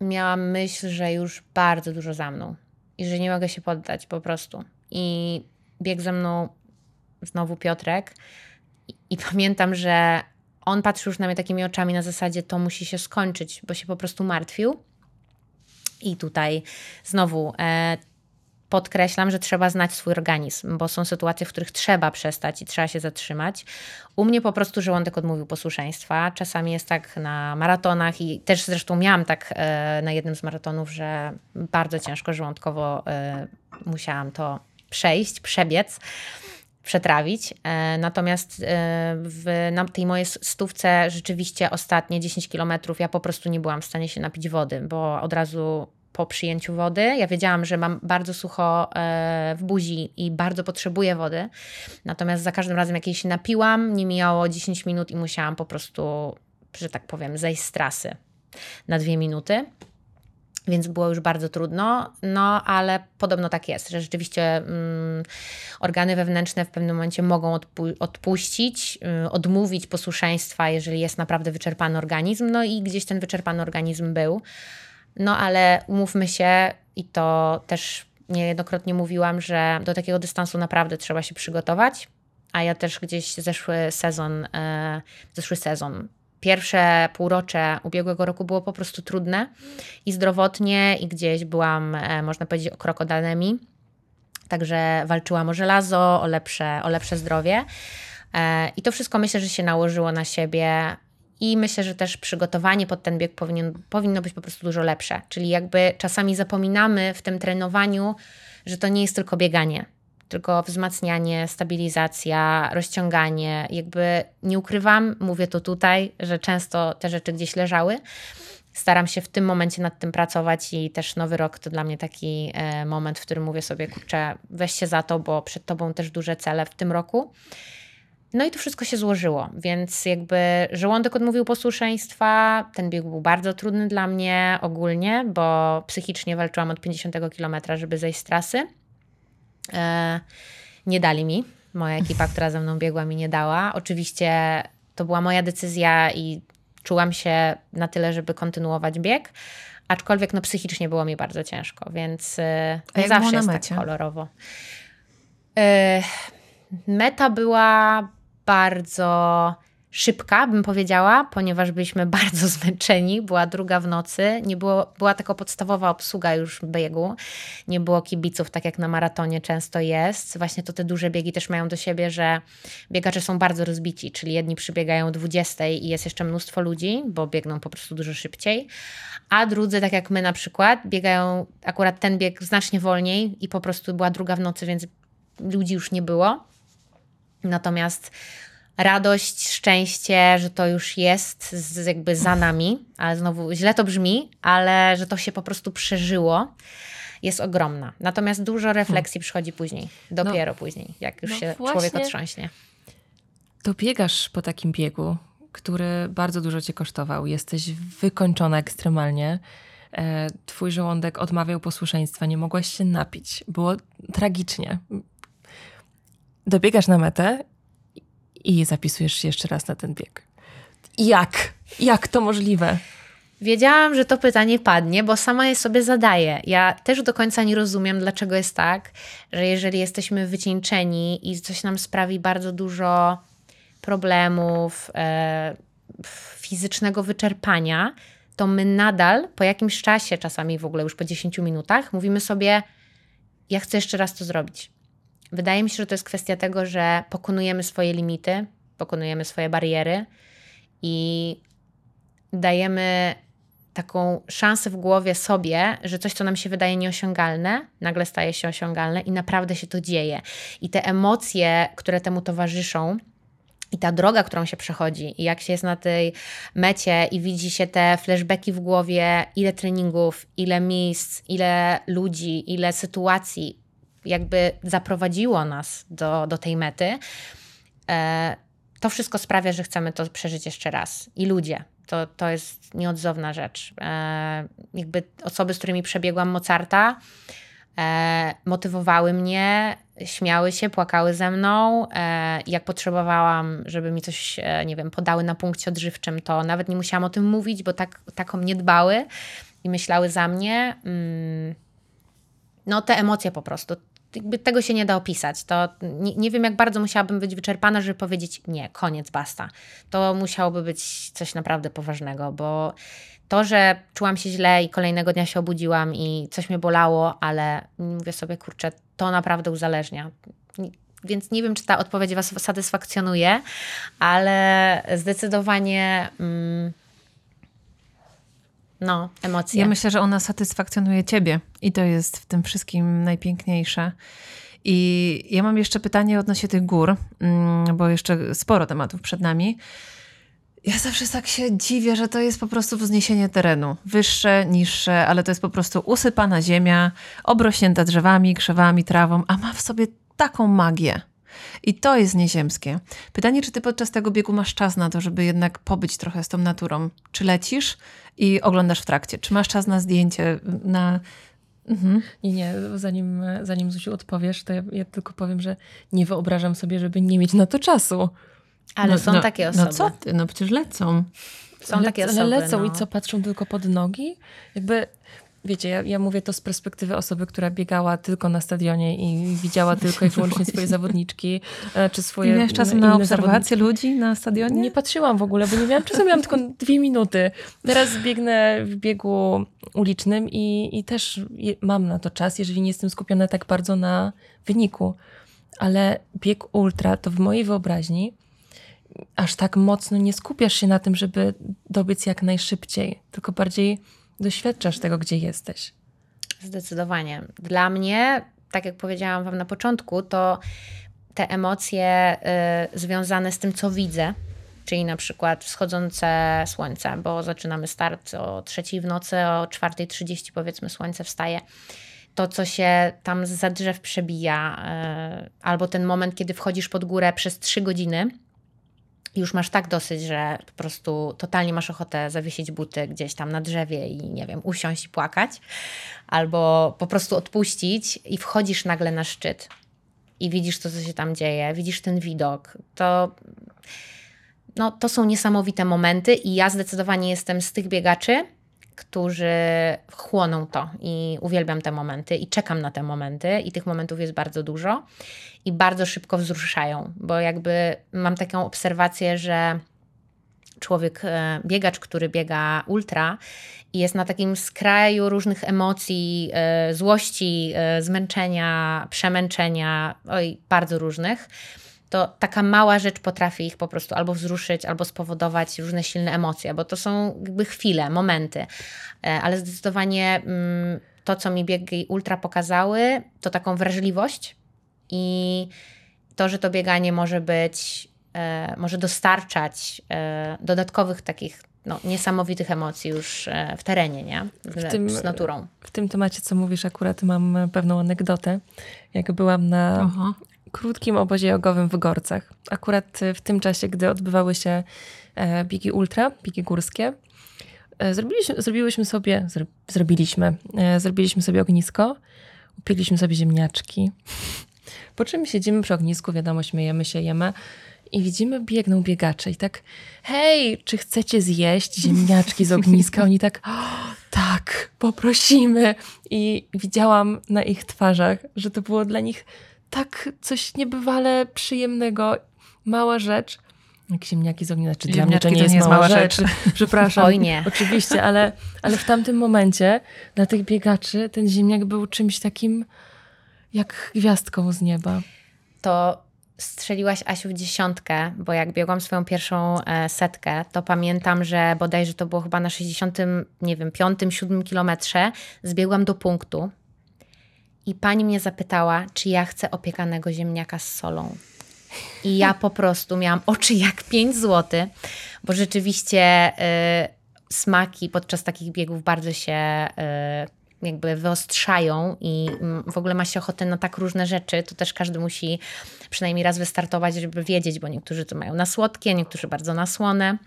miałam myśl, że już bardzo dużo za mną i że nie mogę się poddać po prostu. I biegł ze mną znowu Piotrek i, i pamiętam, że on patrzył już na mnie takimi oczami na zasadzie to musi się skończyć, bo się po prostu martwił. I tutaj znowu e, podkreślam, że trzeba znać swój organizm, bo są sytuacje, w których trzeba przestać i trzeba się zatrzymać. U mnie po prostu żołądek odmówił posłuszeństwa. Czasami jest tak na maratonach i też zresztą miałam tak e, na jednym z maratonów, że bardzo ciężko żołądkowo e, musiałam to przejść, przebiec przetrawić. E, natomiast w, na tej mojej stówce rzeczywiście ostatnie 10 kilometrów ja po prostu nie byłam w stanie się napić wody, bo od razu po przyjęciu wody. Ja wiedziałam, że mam bardzo sucho e, w buzi i bardzo potrzebuję wody. Natomiast za każdym razem, jak jej się napiłam, nie mijało 10 minut i musiałam po prostu, że tak powiem, zejść z trasy na dwie minuty. Więc było już bardzo trudno, no ale podobno tak jest, że rzeczywiście mm, organy wewnętrzne w pewnym momencie mogą odpu odpuścić, y, odmówić posłuszeństwa, jeżeli jest naprawdę wyczerpany organizm. No i gdzieś ten wyczerpany organizm był. No ale umówmy się, i to też niejednokrotnie mówiłam, że do takiego dystansu naprawdę trzeba się przygotować. A ja też gdzieś zeszły sezon, e, zeszły sezon, pierwsze półrocze ubiegłego roku było po prostu trudne i zdrowotnie, i gdzieś byłam, e, można powiedzieć, o krokodalemii. Także walczyłam o żelazo, o lepsze, o lepsze zdrowie. E, I to wszystko myślę, że się nałożyło na siebie i myślę, że też przygotowanie pod ten bieg powinien, powinno być po prostu dużo lepsze. Czyli jakby czasami zapominamy w tym trenowaniu, że to nie jest tylko bieganie, tylko wzmacnianie, stabilizacja, rozciąganie. Jakby nie ukrywam, mówię to tutaj, że często te rzeczy gdzieś leżały. Staram się w tym momencie nad tym pracować i też nowy rok to dla mnie taki e, moment, w którym mówię sobie, kurczę, weź się za to, bo przed tobą też duże cele w tym roku. No i to wszystko się złożyło, więc jakby żołądek odmówił posłuszeństwa. Ten bieg był bardzo trudny dla mnie ogólnie, bo psychicznie walczyłam od 50 km, żeby zejść z trasy. E, nie dali mi. Moja ekipa, która ze mną biegła, mi nie dała. Oczywiście to była moja decyzja i czułam się na tyle, żeby kontynuować bieg. Aczkolwiek no, psychicznie było mi bardzo ciężko, więc nie zawsze jest tak kolorowo. E, meta była bardzo szybka, bym powiedziała, ponieważ byliśmy bardzo zmęczeni. Była druga w nocy, nie było, była taka podstawowa obsługa już biegu. Nie było kibiców, tak jak na maratonie często jest. Właśnie to te duże biegi też mają do siebie, że biegacze są bardzo rozbici, czyli jedni przybiegają 20 i jest jeszcze mnóstwo ludzi, bo biegną po prostu dużo szybciej, a drudzy, tak jak my na przykład, biegają akurat ten bieg znacznie wolniej i po prostu była druga w nocy, więc ludzi już nie było. Natomiast radość, szczęście, że to już jest z, jakby za nami, ale znowu źle to brzmi, ale że to się po prostu przeżyło, jest ogromna. Natomiast dużo refleksji hmm. przychodzi później, dopiero no, później, jak już no się człowiek otrząśnie. Dobiegasz po takim biegu, który bardzo dużo cię kosztował. Jesteś wykończona ekstremalnie. E, twój żołądek odmawiał posłuszeństwa, nie mogłaś się napić. Było tragicznie. Dobiegasz na metę i zapisujesz się jeszcze raz na ten bieg. Jak? Jak to możliwe? Wiedziałam, że to pytanie padnie, bo sama je sobie zadaję. Ja też do końca nie rozumiem, dlaczego jest tak, że jeżeli jesteśmy wycieńczeni i coś nam sprawi bardzo dużo problemów, e, fizycznego wyczerpania, to my nadal po jakimś czasie, czasami w ogóle już po 10 minutach, mówimy sobie: Ja chcę jeszcze raz to zrobić. Wydaje mi się, że to jest kwestia tego, że pokonujemy swoje limity, pokonujemy swoje bariery i dajemy taką szansę w głowie sobie, że coś, co nam się wydaje nieosiągalne, nagle staje się osiągalne i naprawdę się to dzieje. I te emocje, które temu towarzyszą, i ta droga, którą się przechodzi, i jak się jest na tej mecie i widzi się te flashbacki w głowie, ile treningów, ile miejsc, ile ludzi, ile sytuacji, jakby zaprowadziło nas do, do tej mety, e, to wszystko sprawia, że chcemy to przeżyć jeszcze raz. I ludzie. To, to jest nieodzowna rzecz. E, jakby osoby, z którymi przebiegłam Mozarta, e, motywowały mnie, śmiały się, płakały ze mną. Jak potrzebowałam, żeby mi coś, nie wiem, podały na punkcie odżywczym, to nawet nie musiałam o tym mówić, bo tak, tak o mnie dbały i myślały za mnie. Mm, no, te emocje po prostu jakby tego się nie da opisać. To nie, nie, wiem, jak bardzo musiałabym być wyczerpana, żeby powiedzieć nie, koniec, basta. To musiałoby być coś naprawdę poważnego, bo to, że czułam się źle i kolejnego dnia się obudziłam i coś mnie bolało, ale mówię sobie, kurczę, to naprawdę uzależnia. Więc nie wiem, czy ta odpowiedź Was satysfakcjonuje, ale zdecydowanie. Mm, no, emocje. Ja myślę, że ona satysfakcjonuje ciebie i to jest w tym wszystkim najpiękniejsze. I ja mam jeszcze pytanie odnośnie tych gór, mm, bo jeszcze sporo tematów przed nami. Ja zawsze tak się dziwię, że to jest po prostu wzniesienie terenu. Wyższe, niższe, ale to jest po prostu usypana ziemia, obrośnięta drzewami, krzewami, trawą, a ma w sobie taką magię. I to jest nieziemskie. Pytanie, czy ty podczas tego biegu masz czas na to, żeby jednak pobyć trochę z tą naturą? Czy lecisz i oglądasz w trakcie? Czy masz czas na zdjęcie, na Mhm. Nie, nie, zanim, zanim Zusiu odpowiesz, to ja, ja, tylko powiem, że nie wyobrażam sobie, żeby nie mieć na to czasu. Ale no, są no, takie osoby. No co ty, no przecież lecą. Są Le, takie osoby. Ale lecą no. i co, patrzą tylko pod nogi? Jakby wiecie, ja, ja mówię to z perspektywy osoby, która biegała tylko na stadionie i widziała tylko i wyłącznie swoje zawodniczki, e, czy swoje miałeś czasu na obserwację ludzi na stadionie? Nie patrzyłam w ogóle, bo nie miałam czasu, miałam tylko dwie minuty. Teraz biegnę w biegu ulicznym i, i też mam na to czas, jeżeli nie jestem skupiona tak bardzo na wyniku. Ale bieg ultra to w mojej wyobraźni aż tak mocno nie skupiasz się na tym, żeby dobiec jak najszybciej, tylko bardziej doświadczasz tego, gdzie jesteś. Zdecydowanie. Dla mnie, tak jak powiedziałam Wam na początku, to te emocje y, związane z tym, co widzę, czyli na przykład wschodzące słońce, bo zaczynamy start o trzeciej w nocy, o 4.30 powiedzmy słońce wstaje. To, co się tam za drzew przebija, y, albo ten moment, kiedy wchodzisz pod górę przez 3 godziny, już masz tak dosyć, że po prostu totalnie masz ochotę zawiesić buty gdzieś tam na drzewie i nie wiem, usiąść i płakać, albo po prostu odpuścić i wchodzisz nagle na szczyt i widzisz to, co się tam dzieje, widzisz ten widok, to, no, to są niesamowite momenty i ja zdecydowanie jestem z tych biegaczy, którzy chłoną to i uwielbiam te momenty i czekam na te momenty i tych momentów jest bardzo dużo i bardzo szybko wzruszają, bo jakby mam taką obserwację, że człowiek, e, biegacz, który biega ultra i jest na takim skraju różnych emocji, e, złości, e, zmęczenia, przemęczenia, oj, bardzo różnych, to taka mała rzecz potrafi ich po prostu albo wzruszyć, albo spowodować różne silne emocje, bo to są jakby chwile, momenty. Ale zdecydowanie mm, to, co mi biegi ultra pokazały, to taką wrażliwość i to, że to bieganie może być, e, może dostarczać e, dodatkowych takich no, niesamowitych emocji już e, w terenie, nie? W tym, z naturą. W tym temacie, co mówisz, akurat mam pewną anegdotę. Jak byłam na Aha. Krótkim obozie jogowym w Gorcach, akurat w tym czasie, gdy odbywały się e, biegi ultra, biegi górskie, e, zrobiliśmy, zrobiłyśmy sobie, zro, zrobiliśmy, e, zrobiliśmy sobie ognisko, upiekliśmy sobie ziemniaczki, po czym siedzimy przy ognisku, wiadomo, śmiejemy się, jemy i widzimy, biegną biegacze i tak, hej, czy chcecie zjeść ziemniaczki z ogniska? Oni tak, tak, poprosimy. I widziałam na ich twarzach, że to było dla nich tak coś niebywale przyjemnego, mała rzecz. Jak ziemniaki z ogniska, czy dla mnie to nie, jest, jest mała rzecz. rzecz. Przepraszam. Oj nie. Oczywiście, ale, ale w tamtym momencie dla tych biegaczy ten ziemniak był czymś takim jak gwiazdką z nieba. To strzeliłaś Asiu w dziesiątkę, bo jak biegłam swoją pierwszą e, setkę, to pamiętam, że bodajże to było chyba na 60, nie wiem, 5, 7 kilometrze, zbiegłam do punktu i pani mnie zapytała, czy ja chcę opiekanego ziemniaka z solą. I ja po prostu miałam oczy jak 5 zł, bo rzeczywiście y, smaki podczas takich biegów bardzo się y, jakby wyostrzają i mm, w ogóle ma się ochotę na tak różne rzeczy, to też każdy musi przynajmniej raz wystartować, żeby wiedzieć, bo niektórzy to mają na słodkie, niektórzy bardzo na słone.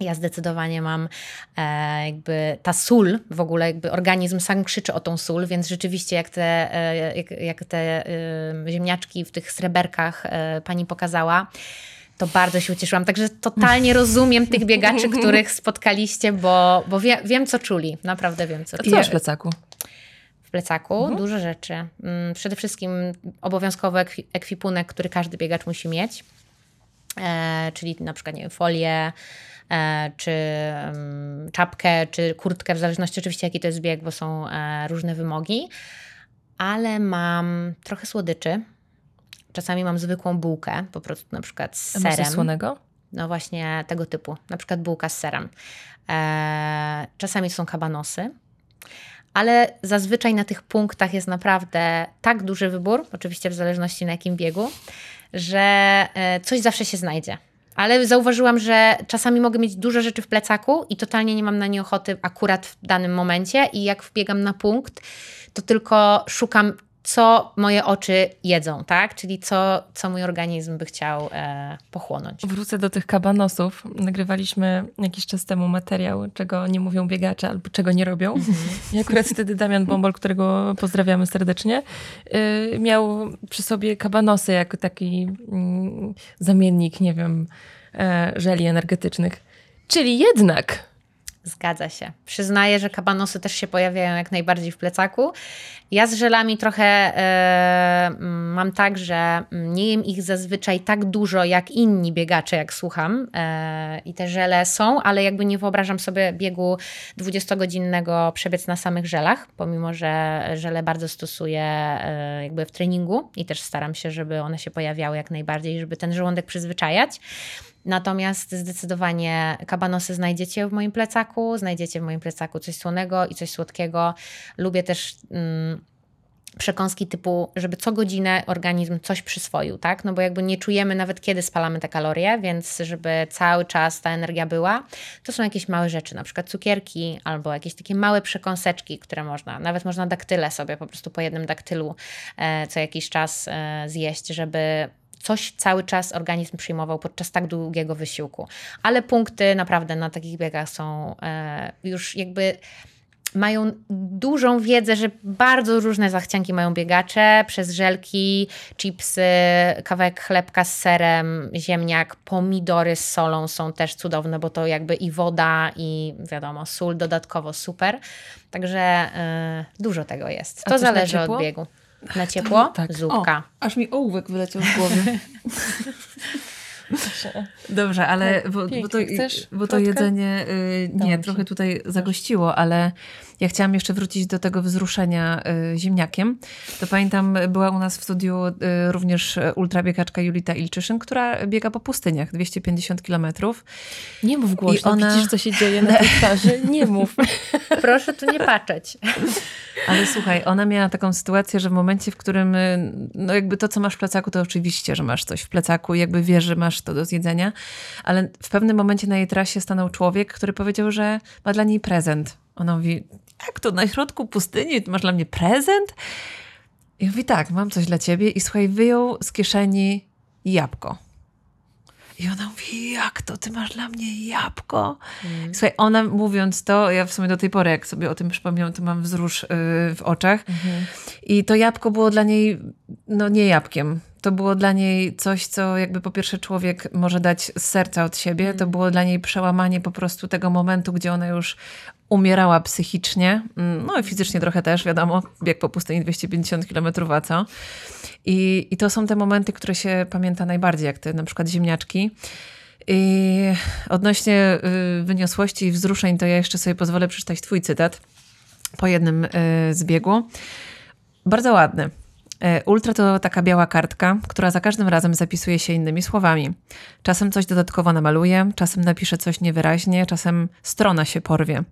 Ja zdecydowanie mam e, jakby ta sól, w ogóle jakby organizm sam krzyczy o tą sól, więc rzeczywiście jak te, e, jak, jak, te e, ziemniaczki w tych sreberkach e, pani pokazała, to bardzo się ucieszyłam. Także totalnie rozumiem tych biegaczy, których spotkaliście, bo, bo wie, wiem, co czuli. Naprawdę wiem, co czuli. Co masz w plecaku? W plecaku mhm. dużo rzeczy. Mm, przede wszystkim obowiązkowy ekwipunek, który każdy biegacz musi mieć. E, czyli na przykład nie wiem, folię, e, czy czapkę, czy kurtkę, w zależności oczywiście jaki to jest bieg, bo są e, różne wymogi. Ale mam trochę słodyczy, Czasami mam zwykłą bułkę, po prostu na przykład z serem. słonego? No właśnie tego typu, na przykład bułka z serem. Czasami są kabanosy, ale zazwyczaj na tych punktach jest naprawdę tak duży wybór, oczywiście w zależności na jakim biegu, że e, coś zawsze się znajdzie. Ale zauważyłam, że czasami mogę mieć dużo rzeczy w plecaku i totalnie nie mam na nie ochoty akurat w danym momencie. I jak wbiegam na punkt, to tylko szukam co moje oczy jedzą, tak? Czyli co, co mój organizm by chciał e, pochłonąć. Wrócę do tych kabanosów. Nagrywaliśmy jakiś czas temu materiał, czego nie mówią biegacze albo czego nie robią. Mhm. I akurat wtedy Damian Bombol, którego pozdrawiamy serdecznie, y, miał przy sobie kabanosy jako taki y, zamiennik, nie wiem, y, żeli energetycznych. Czyli jednak Zgadza się. Przyznaję, że kabanosy też się pojawiają jak najbardziej w plecaku. Ja z żelami trochę e, mam tak, że nie jem ich zazwyczaj tak dużo jak inni biegacze, jak słucham. E, I te żele są, ale jakby nie wyobrażam sobie biegu 20-godzinnego przebiec na samych żelach, pomimo że żele bardzo stosuję e, jakby w treningu i też staram się, żeby one się pojawiały jak najbardziej, żeby ten żołądek przyzwyczajać. Natomiast zdecydowanie kabanosy znajdziecie w moim plecaku, znajdziecie w moim plecaku coś słonego i coś słodkiego. Lubię też. Mm, przekąski typu, żeby co godzinę organizm coś przyswoił, tak? No bo jakby nie czujemy nawet kiedy spalamy te kalorie, więc żeby cały czas ta energia była, to są jakieś małe rzeczy, na przykład cukierki albo jakieś takie małe przekąseczki, które można, nawet można daktyle sobie po prostu po jednym daktylu e, co jakiś czas e, zjeść, żeby coś cały czas organizm przyjmował podczas tak długiego wysiłku. Ale punkty naprawdę na takich biegach są e, już jakby mają dużą wiedzę, że bardzo różne zachcianki mają biegacze, przez żelki, chipsy, kawałek chlebka z serem, ziemniak, pomidory z solą są też cudowne, bo to jakby i woda, i wiadomo, sól dodatkowo super. Także y, dużo tego jest. To zależy od biegu. Na ciepło? Tak. Zupka. O, aż mi ołówek wyleciał z głowy. Dobrze, ale bo, bo to, bo to jedzenie y, nie, trochę tutaj zagościło, ale ja chciałam jeszcze wrócić do tego wzruszenia y, ziemniakiem. To pamiętam, była u nas w studiu y, również ultrabiegaczka Julita Ilczyszyn, która biega po pustyniach 250 kilometrów. Nie mów głośno, I ona... widzisz co się dzieje na tej twarzy? Nie mów. Proszę tu nie patrzeć. Ale słuchaj, ona miała taką sytuację, że w momencie, w którym y, no jakby to, co masz w plecaku, to oczywiście, że masz coś w plecaku jakby wiesz, że masz to do zjedzenia, ale w pewnym momencie na jej trasie stanął człowiek, który powiedział, że ma dla niej prezent. Ona mówi, jak to na środku pustyni masz dla mnie prezent? I mówi, tak, mam coś dla ciebie. I słuchaj, wyjął z kieszeni jabłko. I ona mówi, jak to, ty masz dla mnie jabłko? Mm. Słuchaj, ona mówiąc to, ja w sumie do tej pory, jak sobie o tym przypomniałam, to mam wzrusz yy, w oczach. Mm-hmm. I to jabłko było dla niej, no nie jabłkiem. To było dla niej coś, co jakby po pierwsze człowiek może dać z serca od siebie. To było dla niej przełamanie po prostu tego momentu, gdzie ona już umierała psychicznie, mm, no i fizycznie trochę też, wiadomo, bieg po pustyni 250 km, a co? I, I to są te momenty, które się pamięta najbardziej, jak te na przykład ziemniaczki. I odnośnie y, wyniosłości i wzruszeń, to ja jeszcze sobie pozwolę przeczytać twój cytat po jednym y, zbiegu. Bardzo ładny. E, ultra to taka biała kartka, która za każdym razem zapisuje się innymi słowami. Czasem coś dodatkowo namaluje, czasem napisze coś niewyraźnie, czasem strona się porwie.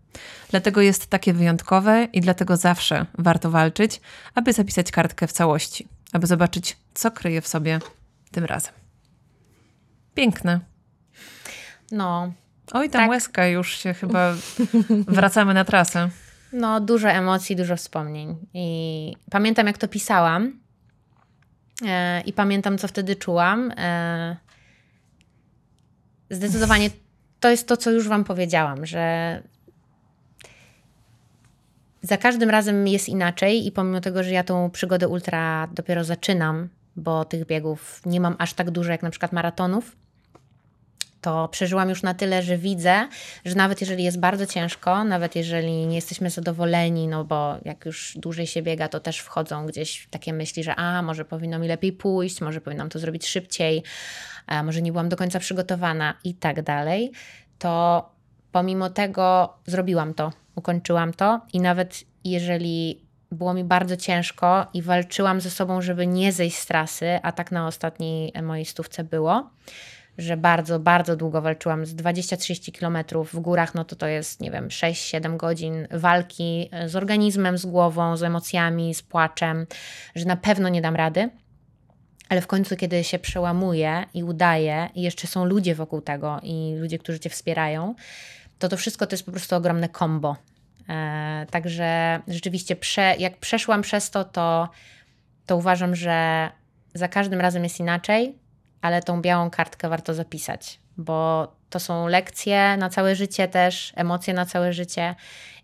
Dlatego jest takie wyjątkowe i dlatego zawsze warto walczyć, aby zapisać kartkę w całości, aby zobaczyć, co kryje w sobie tym razem. Piękne. No. Oj, tam tak. łezka już się chyba wracamy na trasę. No, dużo emocji, dużo wspomnień. I pamiętam, jak to pisałam. E, I pamiętam, co wtedy czułam. E, zdecydowanie to jest to, co już Wam powiedziałam, że za każdym razem jest inaczej, i pomimo tego, że ja tą przygodę ultra dopiero zaczynam, bo tych biegów nie mam aż tak dużo jak na przykład maratonów, to przeżyłam już na tyle, że widzę, że nawet jeżeli jest bardzo ciężko, nawet jeżeli nie jesteśmy zadowoleni, no bo jak już dłużej się biega, to też wchodzą gdzieś takie myśli, że a, może powinno mi lepiej pójść, może powinnam to zrobić szybciej, może nie byłam do końca przygotowana i tak dalej, to pomimo tego zrobiłam to, ukończyłam to i nawet jeżeli było mi bardzo ciężko i walczyłam ze sobą, żeby nie zejść z trasy, a tak na ostatniej mojej stówce było, że bardzo, bardzo długo walczyłam z 20-30 kilometrów w górach, no to to jest, nie wiem, 6-7 godzin walki z organizmem, z głową, z emocjami, z płaczem, że na pewno nie dam rady. Ale w końcu, kiedy się przełamuje i udaje, i jeszcze są ludzie wokół tego, i ludzie, którzy cię wspierają, to to wszystko to jest po prostu ogromne kombo. E, także rzeczywiście, prze, jak przeszłam przez to, to, to uważam, że za każdym razem jest inaczej ale tą białą kartkę warto zapisać, bo to są lekcje na całe życie też, emocje na całe życie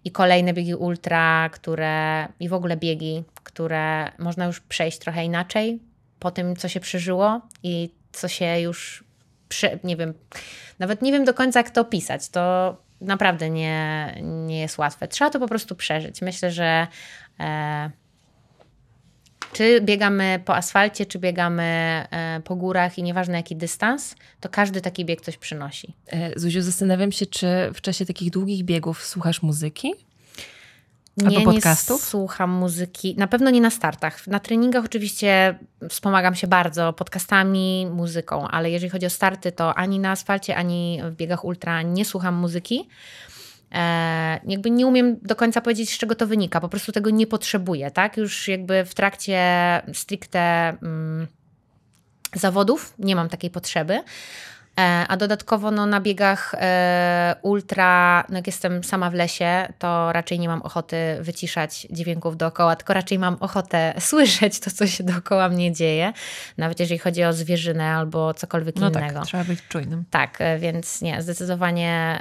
i kolejne biegi ultra, które i w ogóle biegi, które można już przejść trochę inaczej po tym, co się przeżyło i co się już, prze, nie wiem, nawet nie wiem do końca, jak to opisać. To naprawdę nie, nie jest łatwe. Trzeba to po prostu przeżyć. Myślę, że. E, czy biegamy po asfalcie, czy biegamy e, po górach i nieważne jaki dystans, to każdy taki bieg coś przynosi. E, Zuziu, zastanawiam się, czy w czasie takich długich biegów słuchasz muzyki? Nie, podcastów? nie słucham muzyki. Na pewno nie na startach. Na treningach oczywiście wspomagam się bardzo podcastami, muzyką, ale jeżeli chodzi o starty, to ani na asfalcie, ani w biegach ultra nie słucham muzyki. E, jakby nie umiem do końca powiedzieć, z czego to wynika, po prostu tego nie potrzebuję, tak? Już jakby w trakcie stricte mm, zawodów nie mam takiej potrzeby. E, a dodatkowo no, na biegach e, ultra, no jak jestem sama w lesie, to raczej nie mam ochoty wyciszać dźwięków dookoła, tylko raczej mam ochotę słyszeć to, co się dookoła mnie dzieje, nawet jeżeli chodzi o zwierzynę albo cokolwiek no innego. Tak, trzeba być czujnym. Tak, e, więc nie, zdecydowanie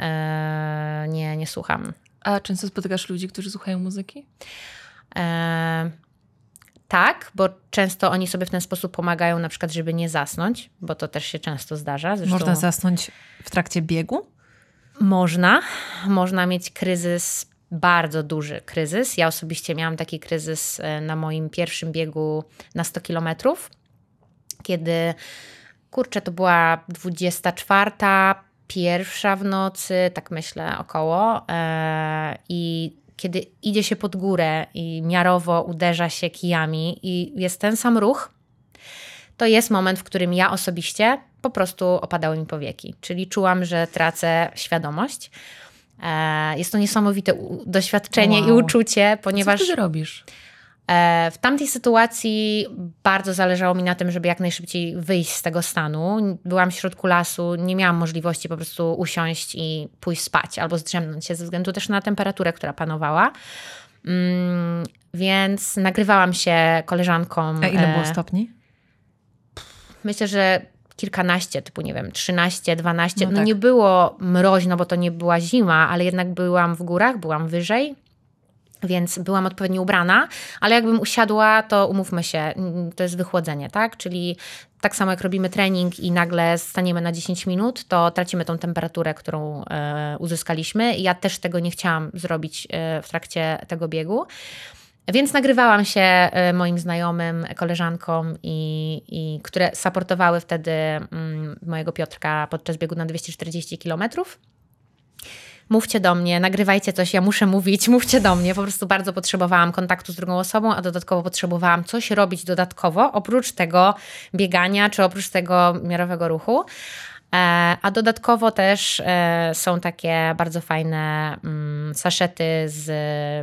nie, nie słucham. A często spotykasz ludzi, którzy słuchają muzyki? Tak, bo często oni sobie w ten sposób pomagają, na przykład, żeby nie zasnąć, bo to też się często zdarza. Zresztą Można zasnąć w trakcie biegu? Można. Można mieć kryzys, bardzo duży kryzys. Ja osobiście miałam taki kryzys e, na moim pierwszym biegu na 100 kilometrów, kiedy kurczę, to była 24, pierwsza w nocy, tak myślę około. E, I kiedy idzie się pod górę i miarowo uderza się kijami i jest ten sam ruch, to jest moment, w którym ja osobiście po prostu opadały mi powieki. Czyli czułam, że tracę świadomość. E, jest to niesamowite doświadczenie wow. i uczucie, ponieważ. Co ty robisz? E, w tamtej sytuacji bardzo zależało mi na tym, żeby jak najszybciej wyjść z tego stanu. Byłam w środku lasu, nie miałam możliwości po prostu usiąść i pójść spać albo zdrzemnąć się ze względu też na temperaturę, która panowała. Mm, więc nagrywałam się koleżankom. A ile było e, stopni? Myślę, że kilkanaście, typu nie wiem, 13, 12. No, no tak. nie było mroźno, bo to nie była zima, ale jednak byłam w górach, byłam wyżej. Więc byłam odpowiednio ubrana, ale jakbym usiadła, to umówmy się, to jest wychłodzenie, tak? Czyli tak samo jak robimy trening i nagle staniemy na 10 minut, to tracimy tą temperaturę, którą e, uzyskaliśmy. Ja też tego nie chciałam zrobić e, w trakcie tego biegu. Więc nagrywałam się e, moim znajomym, koleżankom, i, i które supportowały wtedy mojego Piotrka podczas biegu na 240 kilometrów mówcie do mnie, nagrywajcie coś, ja muszę mówić, mówcie do mnie. Po prostu bardzo potrzebowałam kontaktu z drugą osobą, a dodatkowo potrzebowałam coś robić dodatkowo, oprócz tego biegania, czy oprócz tego miarowego ruchu. E, a dodatkowo też e, są takie bardzo fajne mm, saszety z,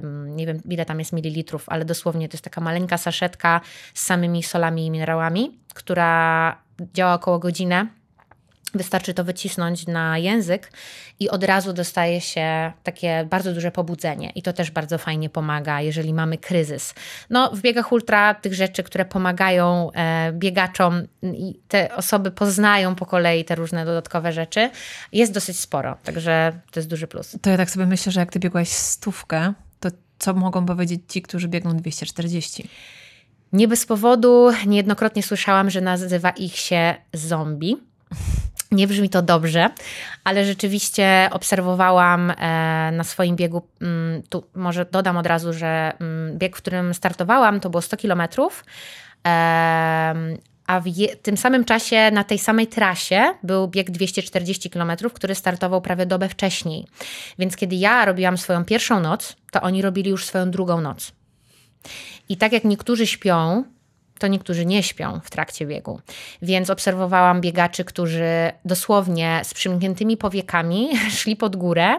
mm, nie wiem ile tam jest mililitrów, ale dosłownie to jest taka maleńka saszetka z samymi solami i minerałami, która działa około godzinę Wystarczy to wycisnąć na język i od razu dostaje się takie bardzo duże pobudzenie. I to też bardzo fajnie pomaga, jeżeli mamy kryzys. No, w biegach ultra tych rzeczy, które pomagają e, biegaczom i te osoby poznają po kolei te różne dodatkowe rzeczy, jest dosyć sporo. Także to jest duży plus. To ja tak sobie myślę, że jak ty biegłaś stówkę, to co mogą powiedzieć ci, którzy biegną 240? Nie bez powodu niejednokrotnie słyszałam, że nazywa ich się zombie. Nie brzmi to dobrze, ale rzeczywiście obserwowałam e, na swoim biegu, mm, tu może dodam od razu, że mm, bieg, w którym startowałam, to było 100 kilometrów, a w tym samym czasie na tej samej trasie był bieg 240 km, który startował prawie dobę wcześniej. Więc kiedy ja robiłam swoją pierwszą noc, to oni robili już swoją drugą noc. I tak jak niektórzy śpią, to niektórzy nie śpią w trakcie biegu. Więc obserwowałam biegaczy, którzy dosłownie z przymkniętymi powiekami szli pod górę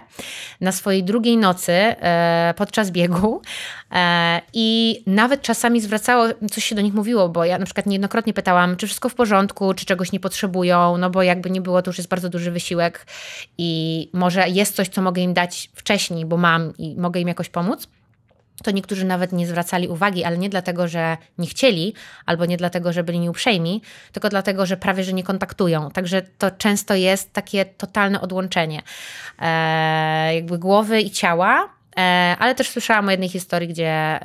na swojej drugiej nocy e, podczas biegu e, i nawet czasami zwracało, coś się do nich mówiło, bo ja na przykład niejednokrotnie pytałam, czy wszystko w porządku, czy czegoś nie potrzebują, no bo jakby nie było, to już jest bardzo duży wysiłek i może jest coś, co mogę im dać wcześniej, bo mam i mogę im jakoś pomóc to niektórzy nawet nie zwracali uwagi, ale nie dlatego, że nie chcieli, albo nie dlatego, że byli nieuprzejmi, tylko dlatego, że prawie że nie kontaktują. Także to często jest takie totalne odłączenie e, jakby głowy i ciała ale też słyszałam o jednej historii, gdzie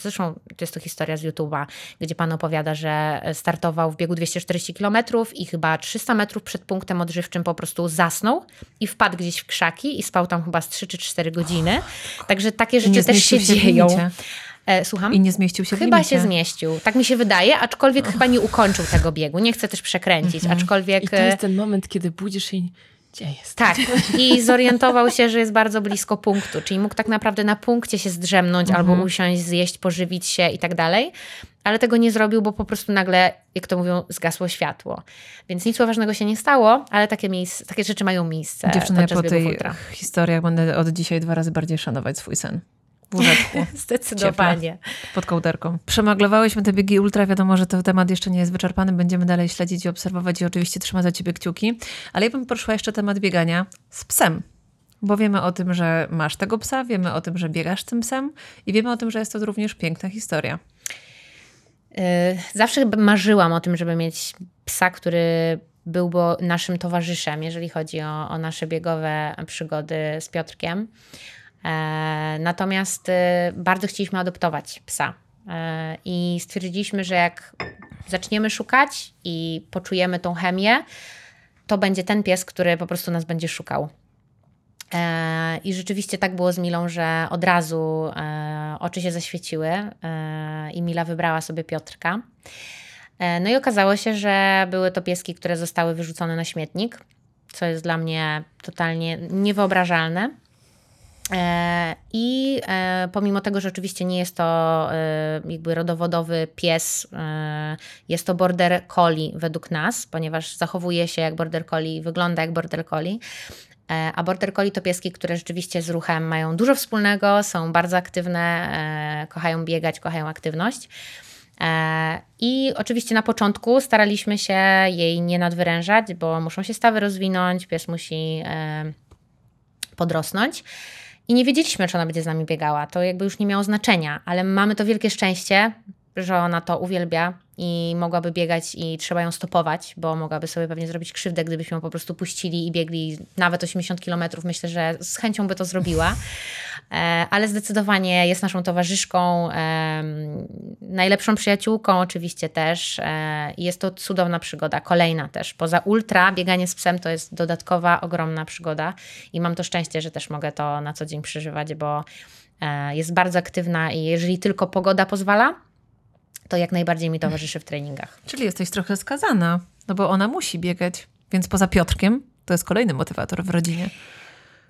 zresztą to jest to historia z YouTube'a, gdzie pan opowiada, że startował w biegu 240 km i chyba 300 metrów przed punktem odżywczym po prostu zasnął i wpadł gdzieś w krzaki i spał tam chyba z 3 czy 4 godziny. Także takie rzeczy też się, się dzieją. E, słucham? I nie zmieścił się w Chyba się zmieścił. Tak mi się wydaje, aczkolwiek chyba nie ukończył tego biegu. Nie chcę też przekręcić, mhm. aczkolwiek... I to jest ten moment, kiedy budzisz się i gdzie jest? Tak. I zorientował się, że jest bardzo blisko punktu, czyli mógł tak naprawdę na punkcie się zdrzemnąć mhm. albo usiąść, zjeść, pożywić się i tak dalej. Ale tego nie zrobił, bo po prostu nagle, jak to mówią, zgasło światło. Więc nic poważnego się nie stało, ale takie, miejsce, takie rzeczy mają miejsce. Dziewczyny, ja po tej historiach będę od dzisiaj dwa razy bardziej szanować swój sen w łóżeczku. Zdecydowanie. pod kołderką. Przemaglowałyśmy te biegi ultra. Wiadomo, że to temat jeszcze nie jest wyczerpany. Będziemy dalej śledzić i obserwować i oczywiście trzymać za ciebie kciuki. Ale ja bym poruszyła jeszcze temat biegania z psem. Bo wiemy o tym, że masz tego psa, wiemy o tym, że biegasz tym psem i wiemy o tym, że jest to również piękna historia. Y, zawsze marzyłam o tym, żeby mieć psa, który byłby naszym towarzyszem, jeżeli chodzi o, o nasze biegowe przygody z Piotrkiem. E, natomiast e, bardzo chcieliśmy adoptować psa. E, I stwierdziliśmy, że jak zaczniemy szukać i poczujemy tą chemię, to będzie ten pies, który po prostu nas będzie szukał. I rzeczywiście tak było z Milą, że od razu oczy się zaświeciły i Mila wybrała sobie Piotrka. E, no i okazało się, że były to pieski, które zostały wyrzucone na śmietnik, co jest dla mnie totalnie niewyobrażalne. E, I e, pomimo tego, że oczywiście nie jest to jakby rodowodowy pies, jest to border collie według nas, ponieważ zachowuje się jak border collie, wygląda jak border collie. A border collie to pieski, które rzeczywiście z ruchem mają dużo wspólnego, są bardzo aktywne, kochają biegać, kochają aktywność. E, I oczywiście na początku staraliśmy się jej nie nadwyrężać, bo muszą się stawy rozwinąć, pies musi e, podrosnąć. I nie wiedzieliśmy, czy ona będzie z nami biegała. To jakby już nie miało znaczenia, ale mamy to wielkie szczęście, że ona to uwielbia i mogłaby biegać i trzeba ją stopować, bo mogłaby sobie pewnie zrobić krzywdę, gdybyśmy ją po prostu puścili i biegli nawet 80 kilometrów. Myślę, że z chęcią by to zrobiła. E, ale zdecydowanie jest naszą towarzyszką, najlepszą przyjaciółką oczywiście też. E, jest to cudowna przygoda, kolejna też. Poza ultra, bieganie z psem to jest dodatkowa, ogromna przygoda i mam to szczęście, że też mogę to na co dzień przeżywać, bo e, jest bardzo aktywna i jeżeli tylko pogoda pozwala, to jak najbardziej mi towarzyszy w treningach. Czyli jesteś trochę skazana, no bo ona musi biegać, więc poza Piotrkiem to jest kolejny motywator w rodzinie.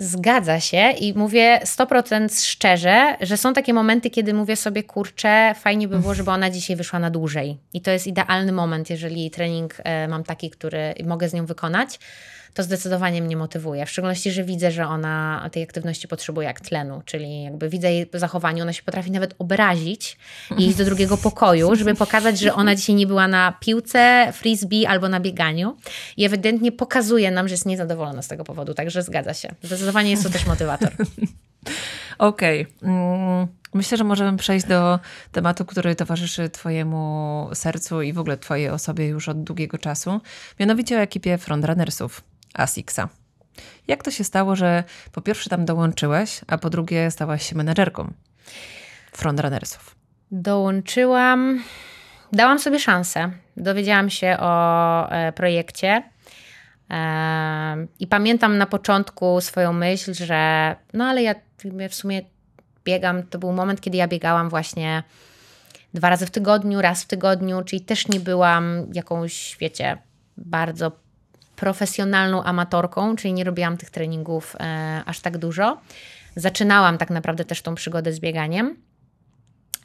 Zgadza się i mówię 100% szczerze, że są takie momenty, kiedy mówię sobie, kurczę, fajnie by było, żeby ona dzisiaj wyszła na dłużej. I to jest idealny moment, jeżeli trening e, mam taki, który mogę z nią wykonać to zdecydowanie mnie motywuje. W szczególności, że widzę, że ona tej aktywności potrzebuje jak tlenu, czyli jakby widzę jej zachowanie, ona się potrafi nawet obrazić i iść do drugiego pokoju, żeby pokazać, że ona dzisiaj nie była na piłce, frisbee albo na bieganiu i ewidentnie pokazuje nam, że jest niezadowolona z tego powodu, także zgadza się. Zdecydowanie jest to też motywator. Okej. Okay. Mm, myślę, że możemy przejść do tematu, który towarzyszy Twojemu sercu i w ogóle Twojej osobie już od długiego czasu, mianowicie o ekipie frontrunnersów. Asixa. Jak to się stało, że po pierwsze tam dołączyłeś, a po drugie stałaś się menedżerką frontrunnersów? Dołączyłam, dałam sobie szansę. Dowiedziałam się o e, projekcie. E, I pamiętam na początku swoją myśl, że no ale ja w sumie biegam. To był moment, kiedy ja biegałam właśnie dwa razy w tygodniu, raz w tygodniu, czyli też nie byłam jakąś, wiecie, bardzo profesjonalną amatorką, czyli nie robiłam tych treningów e, aż tak dużo. Zaczynałam tak naprawdę też tą przygodę z bieganiem,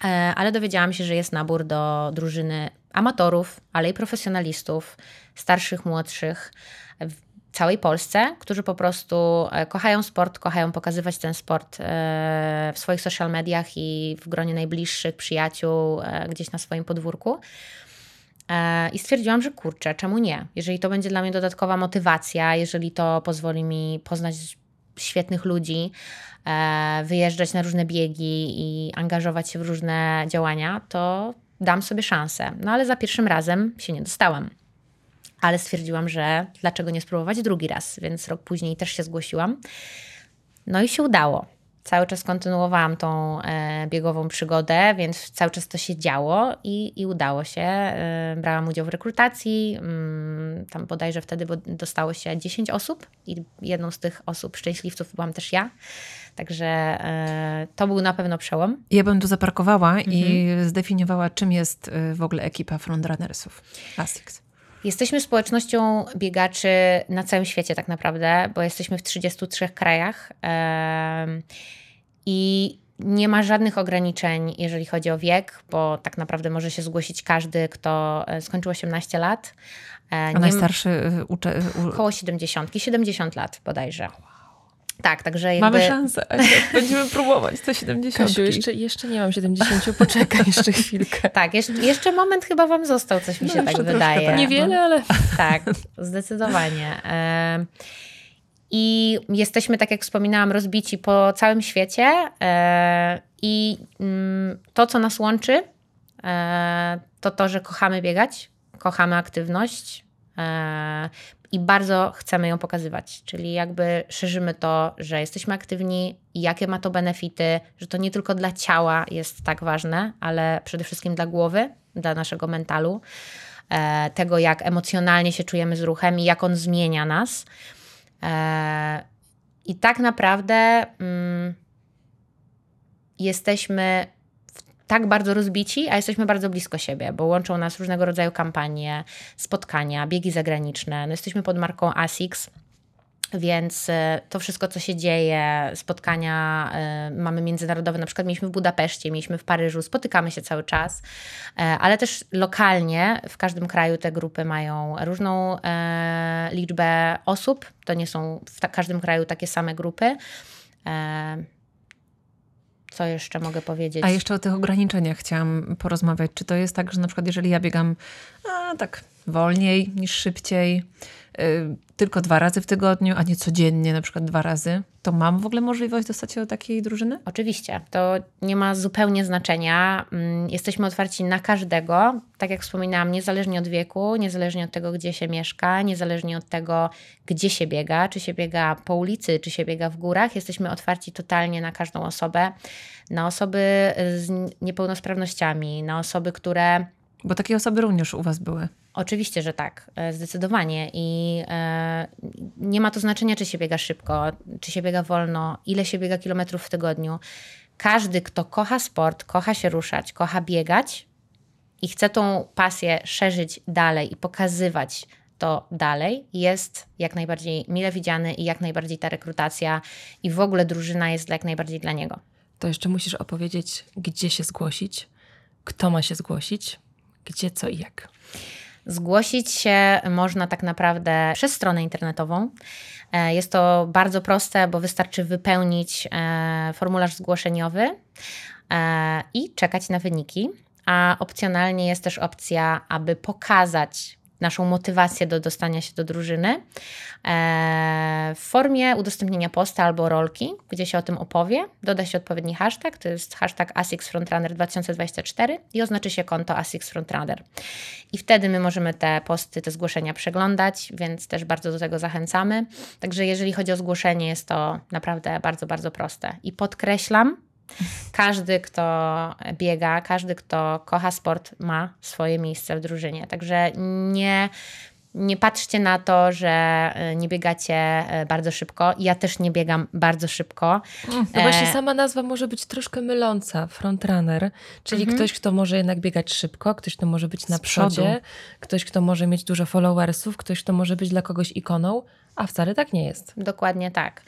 e, ale dowiedziałam się, że jest nabór do drużyny amatorów, ale i profesjonalistów, starszych, młodszych w całej Polsce, którzy po prostu e, kochają sport, kochają pokazywać ten sport e, w swoich social mediach i w gronie najbliższych przyjaciół, e, gdzieś na swoim podwórku. E, I stwierdziłam, że kurczę, czemu nie? Jeżeli to będzie dla mnie dodatkowa motywacja, jeżeli to pozwoli mi poznać świetnych ludzi, e, wyjeżdżać na różne biegi i angażować się w różne działania, to dam sobie szansę. No ale za pierwszym razem się nie dostałam. Ale stwierdziłam, że dlaczego nie spróbować drugi raz, więc rok później też się zgłosiłam. No i się udało cały czas kontynuowałam tą e, biegową przygodę, więc cały czas to się działo i, i udało się. E, brałam udział w rekrutacji, mm, tam bodajże wtedy dostało się 10 osób i jedną z tych osób, szczęśliwców, byłam też ja. Także e, to był na pewno przełom. Ja bym tu zaparkowała mhm. i zdefiniowała, czym jest w ogóle ekipa frontrunnersów ASICS. Jesteśmy społecznością biegaczy na całym świecie, tak naprawdę, bo jesteśmy w 33 krajach i nie ma żadnych ograniczeń, jeżeli chodzi o wiek, bo tak naprawdę może się zgłosić każdy, kto e, skończył 18 lat. E, A nie najstarszy e, ucze... Około 70, 70 lat bodajże. Tak, także jakby... Mamy szansę. Będziemy próbować to 70. Kasiu, jeszcze, jeszcze nie mam 70, poczekaj jeszcze chwilkę. Tak, jeszcze, jeszcze moment chyba wam został, coś mi no, się tak wydaje. Tak. Niewiele, ale... Tak, zdecydowanie. I jesteśmy, tak jak wspominałam, rozbici po całym świecie. E, I mm, to, co nas łączy, e, to to, że kochamy biegać, kochamy aktywność, e, i bardzo chcemy ją pokazywać. Czyli jakby szerzymy to, że jesteśmy aktywni jakie ma to benefity, że to nie tylko dla ciała jest tak ważne, ale przede wszystkim dla głowy, dla naszego mentalu, e, tego jak emocjonalnie się czujemy z ruchem i jak on zmienia nas. E, I tak naprawdę mm, jesteśmy tak bardzo rozbici, a jesteśmy bardzo blisko siebie, bo łączą nas różnego rodzaju kampanie, spotkania, biegi zagraniczne. No jesteśmy pod marką ASICS, więc e, to wszystko, co się dzieje, spotkania y, mamy międzynarodowe, na przykład mieliśmy w Budapeszcie, mieliśmy w Paryżu, spotykamy się cały czas, y, ale też lokalnie w każdym kraju te grupy mają różną liczbę osób. To nie są w każdym kraju takie same grupy. Co jeszcze mogę powiedzieć? A jeszcze o tych ograniczeniach chciałam porozmawiać. Czy to jest tak, że na przykład jeżeli ja biegam a, tak wolniej niż szybciej, tylko dwa razy w tygodniu, a nie codziennie, na przykład dwa razy, to mam w ogóle możliwość dostać się do takiej drużyny? Oczywiście. To nie ma zupełnie znaczenia. Mm, jesteśmy otwarci na każdego. Tak jak wspominałam, niezależnie od wieku, niezależnie od tego, gdzie się mieszka, niezależnie od tego, gdzie się biega, czy się biega po ulicy, czy się biega w górach, jesteśmy otwarci totalnie na każdą osobę, na osoby z niepełnosprawnościami, na osoby, które bo takie osoby również u Was były. Oczywiście, że tak, e, zdecydowanie. I e, nie ma to znaczenia, czy się biega szybko, czy się biega wolno, ile się biega kilometrów w tygodniu. Każdy, kto kocha sport, kocha się ruszać, kocha biegać i chce tą pasję szerzyć dalej i pokazywać to dalej, jest jak najbardziej mile widziany i jak najbardziej ta rekrutacja i w ogóle drużyna jest jak najbardziej dla niego. To jeszcze musisz opowiedzieć, gdzie się zgłosić, kto ma się zgłosić, gdzie, co i jak? Zgłosić się można tak naprawdę przez stronę internetową. E, jest to bardzo proste, bo wystarczy wypełnić e, formularz zgłoszeniowy e, i czekać na wyniki. A opcjonalnie jest też opcja, aby pokazać naszą motywację do dostania się do drużyny e, w formie udostępnienia posta albo rolki, gdzie się o tym opowie. Doda się odpowiedni hashtag, to jest hashtag ASICSFrontrunner 2024 i oznaczy się konto ASICSFrontrunner. I wtedy my możemy te posty, te zgłoszenia przeglądać, więc też bardzo do tego zachęcamy. Także jeżeli chodzi o zgłoszenie, jest to naprawdę bardzo, bardzo proste. I podkreślam, każdy, kto biega, każdy, kto kocha sport, ma swoje miejsce w drużynie. Także nie nie patrzcie na to, że e, nie biegacie e, bardzo szybko. Ja też nie biegam bardzo szybko. No właśnie sama nazwa może być troszkę myląca, frontrunner, czyli mhm. ktoś, kto może jednak biegać szybko, ktoś, kto może być na przodzie, ktoś, kto może mieć dużo followersów, ktoś, kto może być dla kogoś ikoną, a wcale tak nie jest. Dokładnie tak.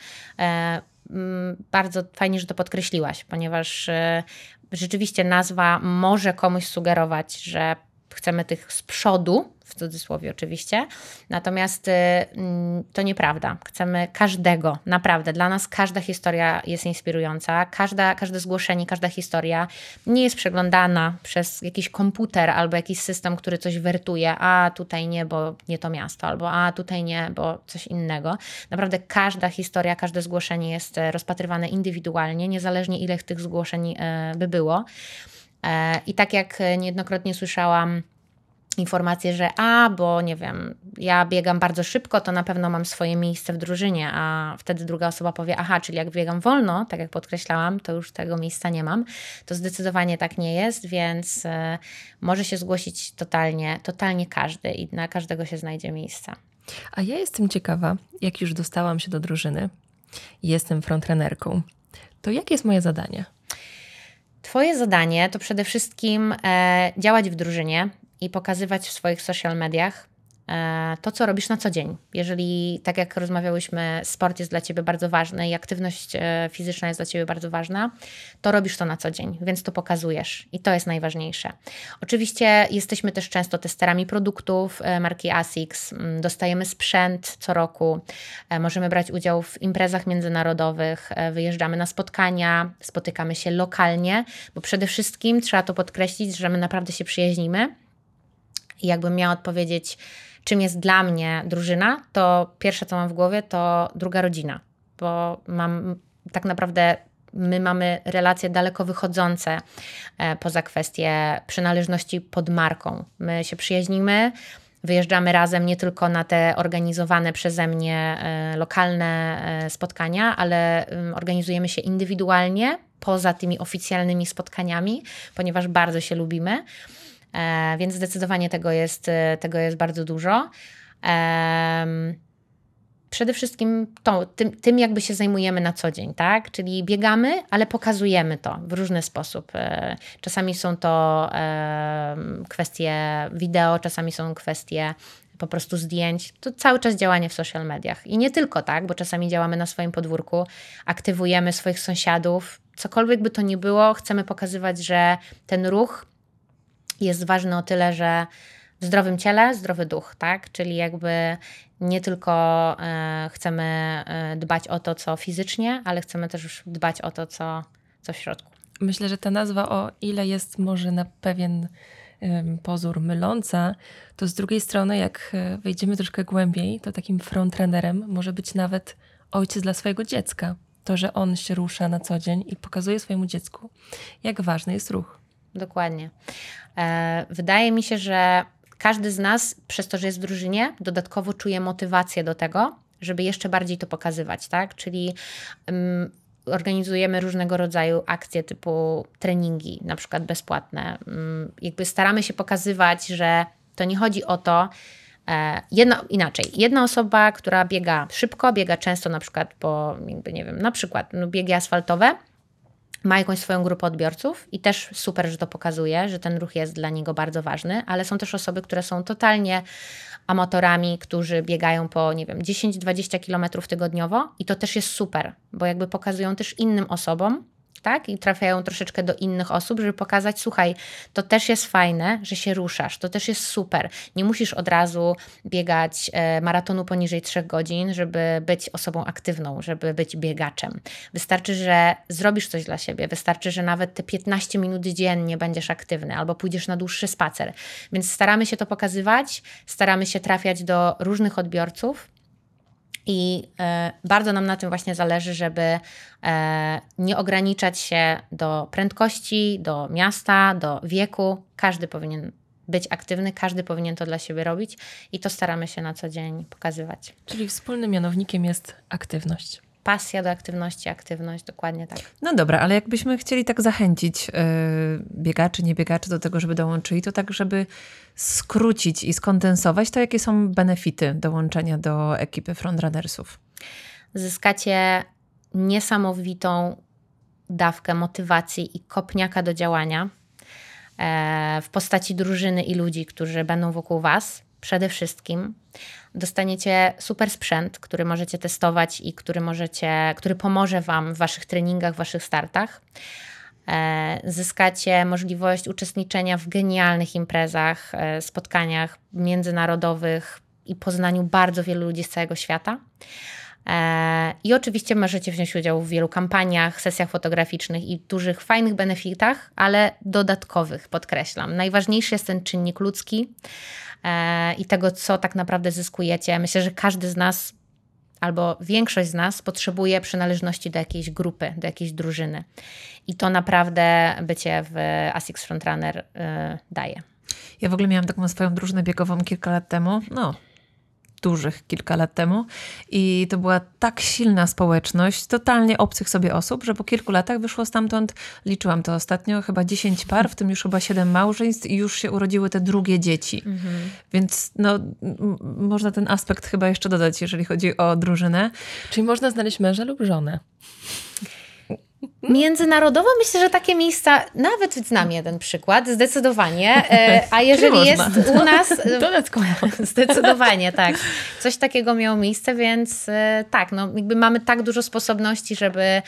Mm, bardzo fajnie, że to podkreśliłaś, ponieważ e, rzeczywiście nazwa może komuś sugerować, że chcemy tych z przodu, w cudzysłowie oczywiście. Natomiast y, mm, to nieprawda. Chcemy każdego, naprawdę. Dla nas każda historia jest inspirująca. Każda, każde zgłoszenie, każda historia nie jest przeglądana przez jakiś komputer albo jakiś system, który coś wertuje. A tutaj nie, bo nie to miasto, albo a tutaj nie, bo coś innego. Naprawdę każda historia, każde zgłoszenie jest e, rozpatrywane indywidualnie, niezależnie ile tych zgłoszeń e, by było. E, I tak jak niejednokrotnie słyszałam, informację, że a, bo nie wiem, ja biegam bardzo szybko, to na pewno mam swoje miejsce w drużynie, a wtedy druga osoba powie, aha, czyli jak biegam wolno, tak jak podkreślałam, to już tego miejsca nie mam. To zdecydowanie tak nie jest, więc y, może się zgłosić totalnie, totalnie każdy i na każdego się znajdzie miejsce. A ja jestem ciekawa, jak już dostałam się do drużyny, jestem frontrenerką, to jakie jest moje zadanie? Twoje zadanie to przede wszystkim e, działać w drużynie, i pokazywać w swoich social mediach e, to, co robisz na co dzień. Jeżeli, tak jak rozmawiałyśmy, sport jest dla ciebie bardzo ważny i aktywność e, fizyczna jest dla ciebie bardzo ważna, to robisz to na co dzień, więc to pokazujesz i to jest najważniejsze. Oczywiście jesteśmy też często testerami produktów e, marki ASICS, dostajemy sprzęt co roku, możemy brać udział w imprezach międzynarodowych, wyjeżdżamy na spotkania, spotykamy się lokalnie, bo przede wszystkim trzeba to podkreślić, że my naprawdę się przyjaźnimy i jakbym miała odpowiedzieć, czym jest dla mnie drużyna, to pierwsze, co mam w głowie, to druga rodzina, bo mam tak naprawdę my mamy relacje daleko wychodzące e, poza kwestię przynależności pod marką. My się przyjaźnimy, wyjeżdżamy razem nie tylko na te organizowane przeze mnie e, lokalne e, spotkania, ale organizujemy się indywidualnie poza tymi oficjalnymi spotkaniami, ponieważ bardzo się lubimy. E, więc zdecydowanie tego jest, e, tego jest bardzo dużo. przede wszystkim to, tym, tym, jakby się zajmujemy na co dzień, tak? Czyli biegamy, ale pokazujemy to w różny sposób. E, czasami są to kwestie wideo, czasami są kwestie po prostu zdjęć. To cały czas działanie w social mediach. I nie tylko tak, bo czasami działamy na swoim podwórku, aktywujemy swoich sąsiadów. Cokolwiek by to nie było, chcemy pokazywać, że ten ruch jest ważny o tyle, że w zdrowym ciele, zdrowy duch, tak? Czyli jakby nie tylko e, chcemy e, dbać o to, co fizycznie, ale chcemy też dbać o to, co, co w środku. Myślę, że ta nazwa, o ile jest może na pewien pozór myląca, to z drugiej strony, jak e, wejdziemy troszkę głębiej, to takim frontrunnerem może być nawet ojciec dla swojego dziecka. To, że on się rusza na co dzień i pokazuje swojemu dziecku, jak ważny jest ruch. Dokładnie. Wydaje mi się, że każdy z nas, przez to, że jest w drużynie, dodatkowo czuje motywację do tego, żeby jeszcze bardziej to pokazywać, tak? Czyli um, organizujemy różnego rodzaju akcje typu treningi, na przykład bezpłatne. Um, jakby staramy się pokazywać, że to nie chodzi o to, e, Jedna, inaczej, jedna osoba, która biega szybko, biega często na przykład po, jakby nie wiem, na przykład no, biegi asfaltowe, ma jakąś swoją grupę odbiorców i też super, że to pokazuje, że ten ruch jest dla niego bardzo ważny, ale są też osoby, które są totalnie amatorami, którzy biegają po, nie wiem, 10-20 kilometrów tygodniowo i to też jest super, bo jakby pokazują też innym osobom, tak? I trafiają troszeczkę do innych osób, żeby pokazać, słuchaj, to też jest fajne, że się ruszasz, to też jest super. Nie musisz od razu biegać e, maratonu poniżej 3 godzin, żeby być osobą aktywną, żeby być biegaczem. Wystarczy, że zrobisz coś dla siebie, wystarczy, że nawet te 15 minut dziennie będziesz aktywny albo pójdziesz na dłuższy spacer. Więc staramy się to pokazywać, staramy się trafiać do różnych odbiorców i e, bardzo nam na tym właśnie zależy, żeby e, nie ograniczać się do prędkości, do miasta, do wieku. Każdy powinien być aktywny, każdy powinien to dla siebie robić i to staramy się na co dzień pokazywać. Czyli wspólnym mianownikiem jest aktywność pasja do aktywności, aktywność, dokładnie tak. No dobra, ale jakbyśmy chcieli tak zachęcić yy, biegaczy, nie biegaczy do tego, żeby dołączyli, to tak, żeby skrócić i skondensować, to jakie są benefity dołączenia do ekipy frontrunnersów? Zyskacie niesamowitą dawkę motywacji i kopniaka do działania e, w postaci drużyny i ludzi, którzy będą wokół Was przede wszystkim dostaniecie super sprzęt, który możecie testować i który, możecie, który pomoże Wam w Waszych treningach, w Waszych startach. E, zyskacie możliwość uczestniczenia w genialnych imprezach, e, spotkaniach międzynarodowych i poznaniu bardzo wielu ludzi z całego świata. E, I oczywiście możecie wziąć udział w wielu kampaniach, sesjach fotograficznych i dużych, fajnych benefitach, ale dodatkowych, podkreślam. Najważniejszy jest ten czynnik ludzki i tego, co tak naprawdę zyskujecie. Myślę, że każdy z nas albo większość z nas potrzebuje przynależności do jakiejś grupy, do jakiejś drużyny. I to naprawdę bycie w ASICS Frontrunner yy, daje. Ja w ogóle miałam taką swoją drużynę biegową kilka lat temu. No, dużych kilka lat temu. I to była tak silna społeczność, totalnie obcych sobie osób, że po kilku latach wyszło stamtąd, liczyłam to ostatnio, chyba 10 par, w tym już chyba 7 małżeństw i już się urodziły te drugie dzieci. Mhm. Więc no, można ten aspekt chyba jeszcze dodać, jeżeli chodzi o drużynę. Czyli można znaleźć męża lub żonę. Międzynarodowo myślę, że takie miejsca, nawet znam jeden przykład, zdecydowanie. E, a jeżeli jest u nas. Dodatkowo. Zdecydowanie, tak. Coś takiego miało miejsce, więc e, tak, no, jakby mamy tak dużo sposobności, żeby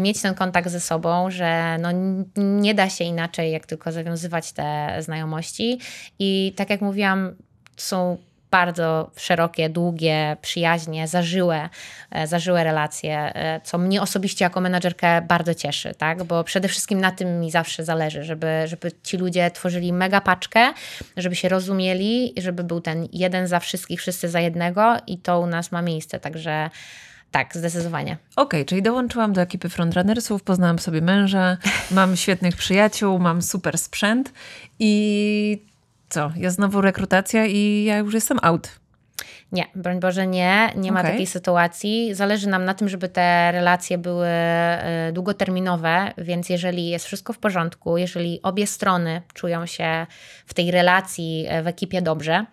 mieć ten kontakt ze sobą, że no, nie da się inaczej, jak tylko zawiązywać te znajomości. I tak jak mówiłam, są bardzo szerokie, długie, przyjaźnie, zażyłe, e, zażyłe relacje, e, co mnie osobiście jako menadżerkę bardzo cieszy, tak? bo przede wszystkim na tym mi zawsze zależy, żeby, żeby ci ludzie tworzyli mega paczkę, żeby się rozumieli, żeby był ten jeden za wszystkich, wszyscy za jednego i to u nas ma miejsce, także tak, zdecydowanie. Okej, okay, czyli dołączyłam do ekipy frontrunnersów, poznałam sobie męża, mam świetnych przyjaciół, mam super sprzęt i co, jest znowu rekrutacja i ja już jestem out. Nie, broń Boże, nie. Nie ma takiej sytuacji. Zależy nam na tym, żeby te relacje były e, długoterminowe, więc jeżeli jest wszystko w porządku, jeżeli obie strony czują się w tej relacji, e, w ekipie dobrze,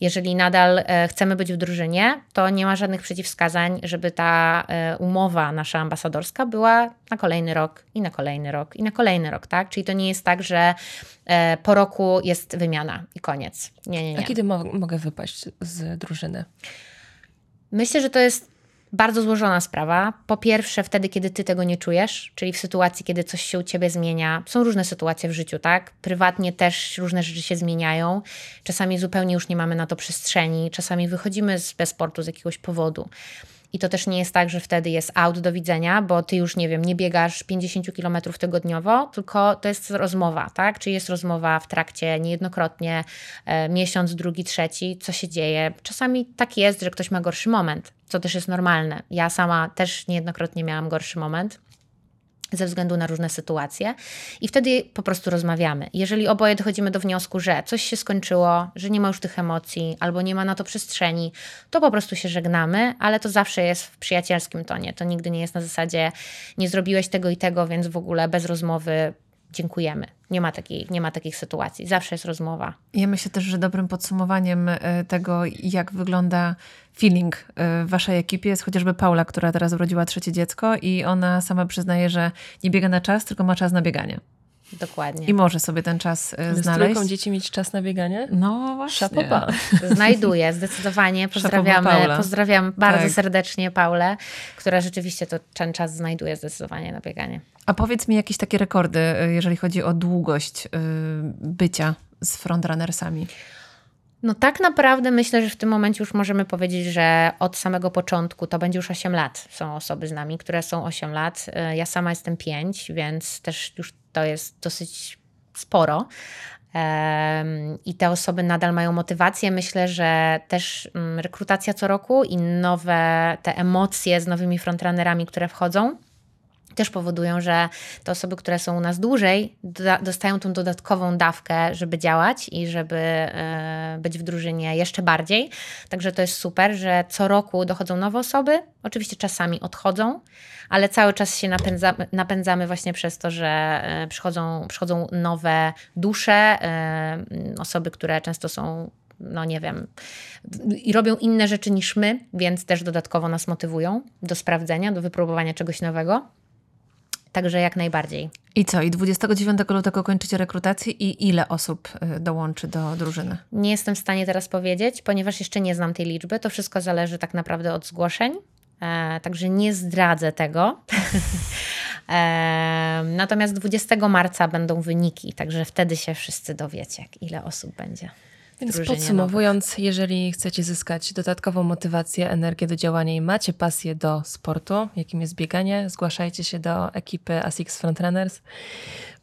Jeżeli nadal e, chcemy być w drużynie, to nie ma żadnych przeciwwskazań, żeby ta e, umowa nasza ambasadorska była na kolejny rok i na kolejny rok i na kolejny rok, tak? Czyli to nie jest tak, że e, po roku jest wymiana i koniec. Nie, nie, nie. A kiedy mo mogę wypaść z drużyny? Myślę, że to jest bardzo złożona sprawa. Po pierwsze, wtedy, kiedy ty tego nie czujesz, czyli w sytuacji, kiedy coś się u ciebie zmienia. Są różne sytuacje w życiu, tak? Prywatnie też różne rzeczy się zmieniają. Czasami zupełnie już nie mamy na to przestrzeni, czasami wychodzimy z, bez sportu z jakiegoś powodu. I to też nie jest tak, że wtedy jest out do widzenia, bo ty już, nie wiem, nie biegasz 50 km tygodniowo, tylko to jest rozmowa, tak? Czy jest rozmowa w trakcie niejednokrotnie, e, miesiąc, drugi, trzeci, co się dzieje. Czasami tak jest, że ktoś ma gorszy moment, co też jest normalne. Ja sama też niejednokrotnie miałam gorszy moment ze względu na różne sytuacje. I wtedy po prostu rozmawiamy. Jeżeli oboje dochodzimy do wniosku, że coś się skończyło, że nie ma już tych emocji, albo nie ma na to przestrzeni, to po prostu się żegnamy, ale to zawsze jest w przyjacielskim tonie. To nigdy nie jest na zasadzie, nie zrobiłeś tego i tego, więc w ogóle bez rozmowy dziękujemy. Nie ma, takiej, nie ma takich sytuacji. Zawsze jest rozmowa. Ja myślę też, że dobrym podsumowaniem e, tego, jak wygląda feeling e, w waszej ekipie jest chociażby Paula, która teraz urodziła trzecie dziecko i ona sama przyznaje, że nie biega na czas, tylko ma czas na bieganie. Dokładnie. I może sobie ten czas Z znaleźć. Z dzieci mieć czas na bieganie? No właśnie. Szapoba. Znajduję, zdecydowanie. Pozdrawiamy, pozdrawiam bardzo tak. serdecznie Paulę, która rzeczywiście to, ten czas znajduje zdecydowanie na bieganie. A powiedz mi jakieś takie rekordy, e, jeżeli chodzi o długość e, bycia z frontrunnersami. No tak naprawdę myślę, że w tym momencie już możemy powiedzieć, że od samego początku to będzie już 8 lat. Są osoby z nami, które są 8 lat. Ja sama jestem 5, więc też już to jest dosyć sporo. I te osoby nadal mają motywację. Myślę, że też mm, rekrutacja co roku i nowe te emocje z nowymi frontrunnerami, które wchodzą, też powodują, że te osoby, które są u nas dłużej, dostają tą dodatkową dawkę, żeby działać i żeby e, być w drużynie jeszcze bardziej. Także to jest super, że co roku dochodzą nowe osoby. Oczywiście czasami odchodzą, ale cały czas się napędzamy, napędzamy właśnie przez to, że e, przychodzą, przychodzą nowe dusze, e, osoby, które często są no nie wiem, i robią inne rzeczy niż my, więc też dodatkowo nas motywują do sprawdzenia, do wypróbowania czegoś nowego. Także jak najbardziej. I co? I 29 lutego kończycie rekrutację i ile osób y, dołączy do drużyny? Nie jestem w stanie teraz powiedzieć, ponieważ jeszcze nie znam tej liczby. To wszystko zależy tak naprawdę od zgłoszeń. E, także nie zdradzę tego. e, natomiast 20 marca będą wyniki, także wtedy się wszyscy dowiecie, ile osób będzie. Więc podsumowując, nowych. jeżeli chcecie zyskać dodatkową motywację, energię do działania i macie pasję do sportu, jakim jest bieganie, zgłaszajcie się do ekipy ASICS Frontrunners.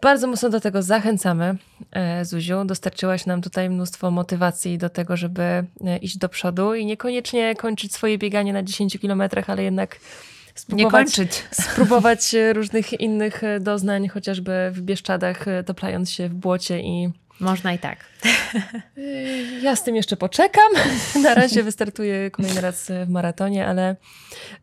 Bardzo mocno do tego zachęcamy. E, Zuziu, dostarczyłaś nam tutaj mnóstwo motywacji do tego, żeby e, iść do przodu i niekoniecznie kończyć swoje bieganie na 10 kilometrach, ale jednak spróbować, spróbować różnych innych doznań, chociażby w Bieszczadach, toplając się w błocie i można i tak. Ja z tym jeszcze poczekam. Na razie wystartuję kolejny raz w maratonie, ale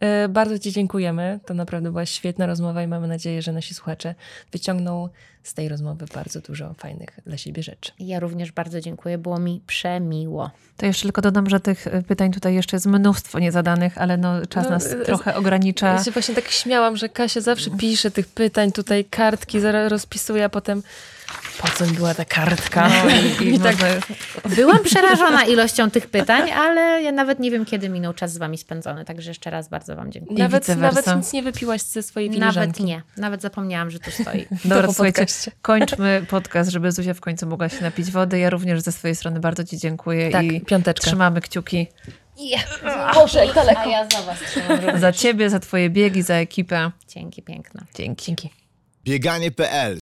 e, bardzo Ci dziękujemy. To naprawdę była świetna rozmowa i mamy nadzieję, że nasi słuchacze wyciągną z tej rozmowy bardzo dużo fajnych dla siebie rzeczy. Ja również bardzo dziękuję. Było mi przemiło. To jeszcze tylko dodam, że tych pytań tutaj jeszcze jest mnóstwo niezadanych, ale no, czas no, nas trochę ogranicza. Ja się właśnie tak śmiałam, że Kasia zawsze pisze tych pytań, tutaj kartki rozpisuje, a potem po co mi była ta kartka? No i, i, i tak... Byłam przerażona ilością tych pytań, ale ja nawet nie wiem, kiedy minął czas z wami spędzony, także jeszcze raz bardzo wam dziękuję. Nawet, nawet nic nie wypiłaś ze swojej filiżanki. Nawet nie. Nawet zapomniałam, że tu stoi. Dobra, słuchajcie, kończmy podcast, żeby Zuzia w końcu mogła się napić wody. Ja również ze swojej strony bardzo ci dziękuję tak, i piąteczka. trzymamy kciuki. Yeah. Boże, jak daleko. A ja za was Za ciebie, za twoje biegi, za ekipę. Dzięki piękne. Dzięki. Dzięki. Bieganie.pl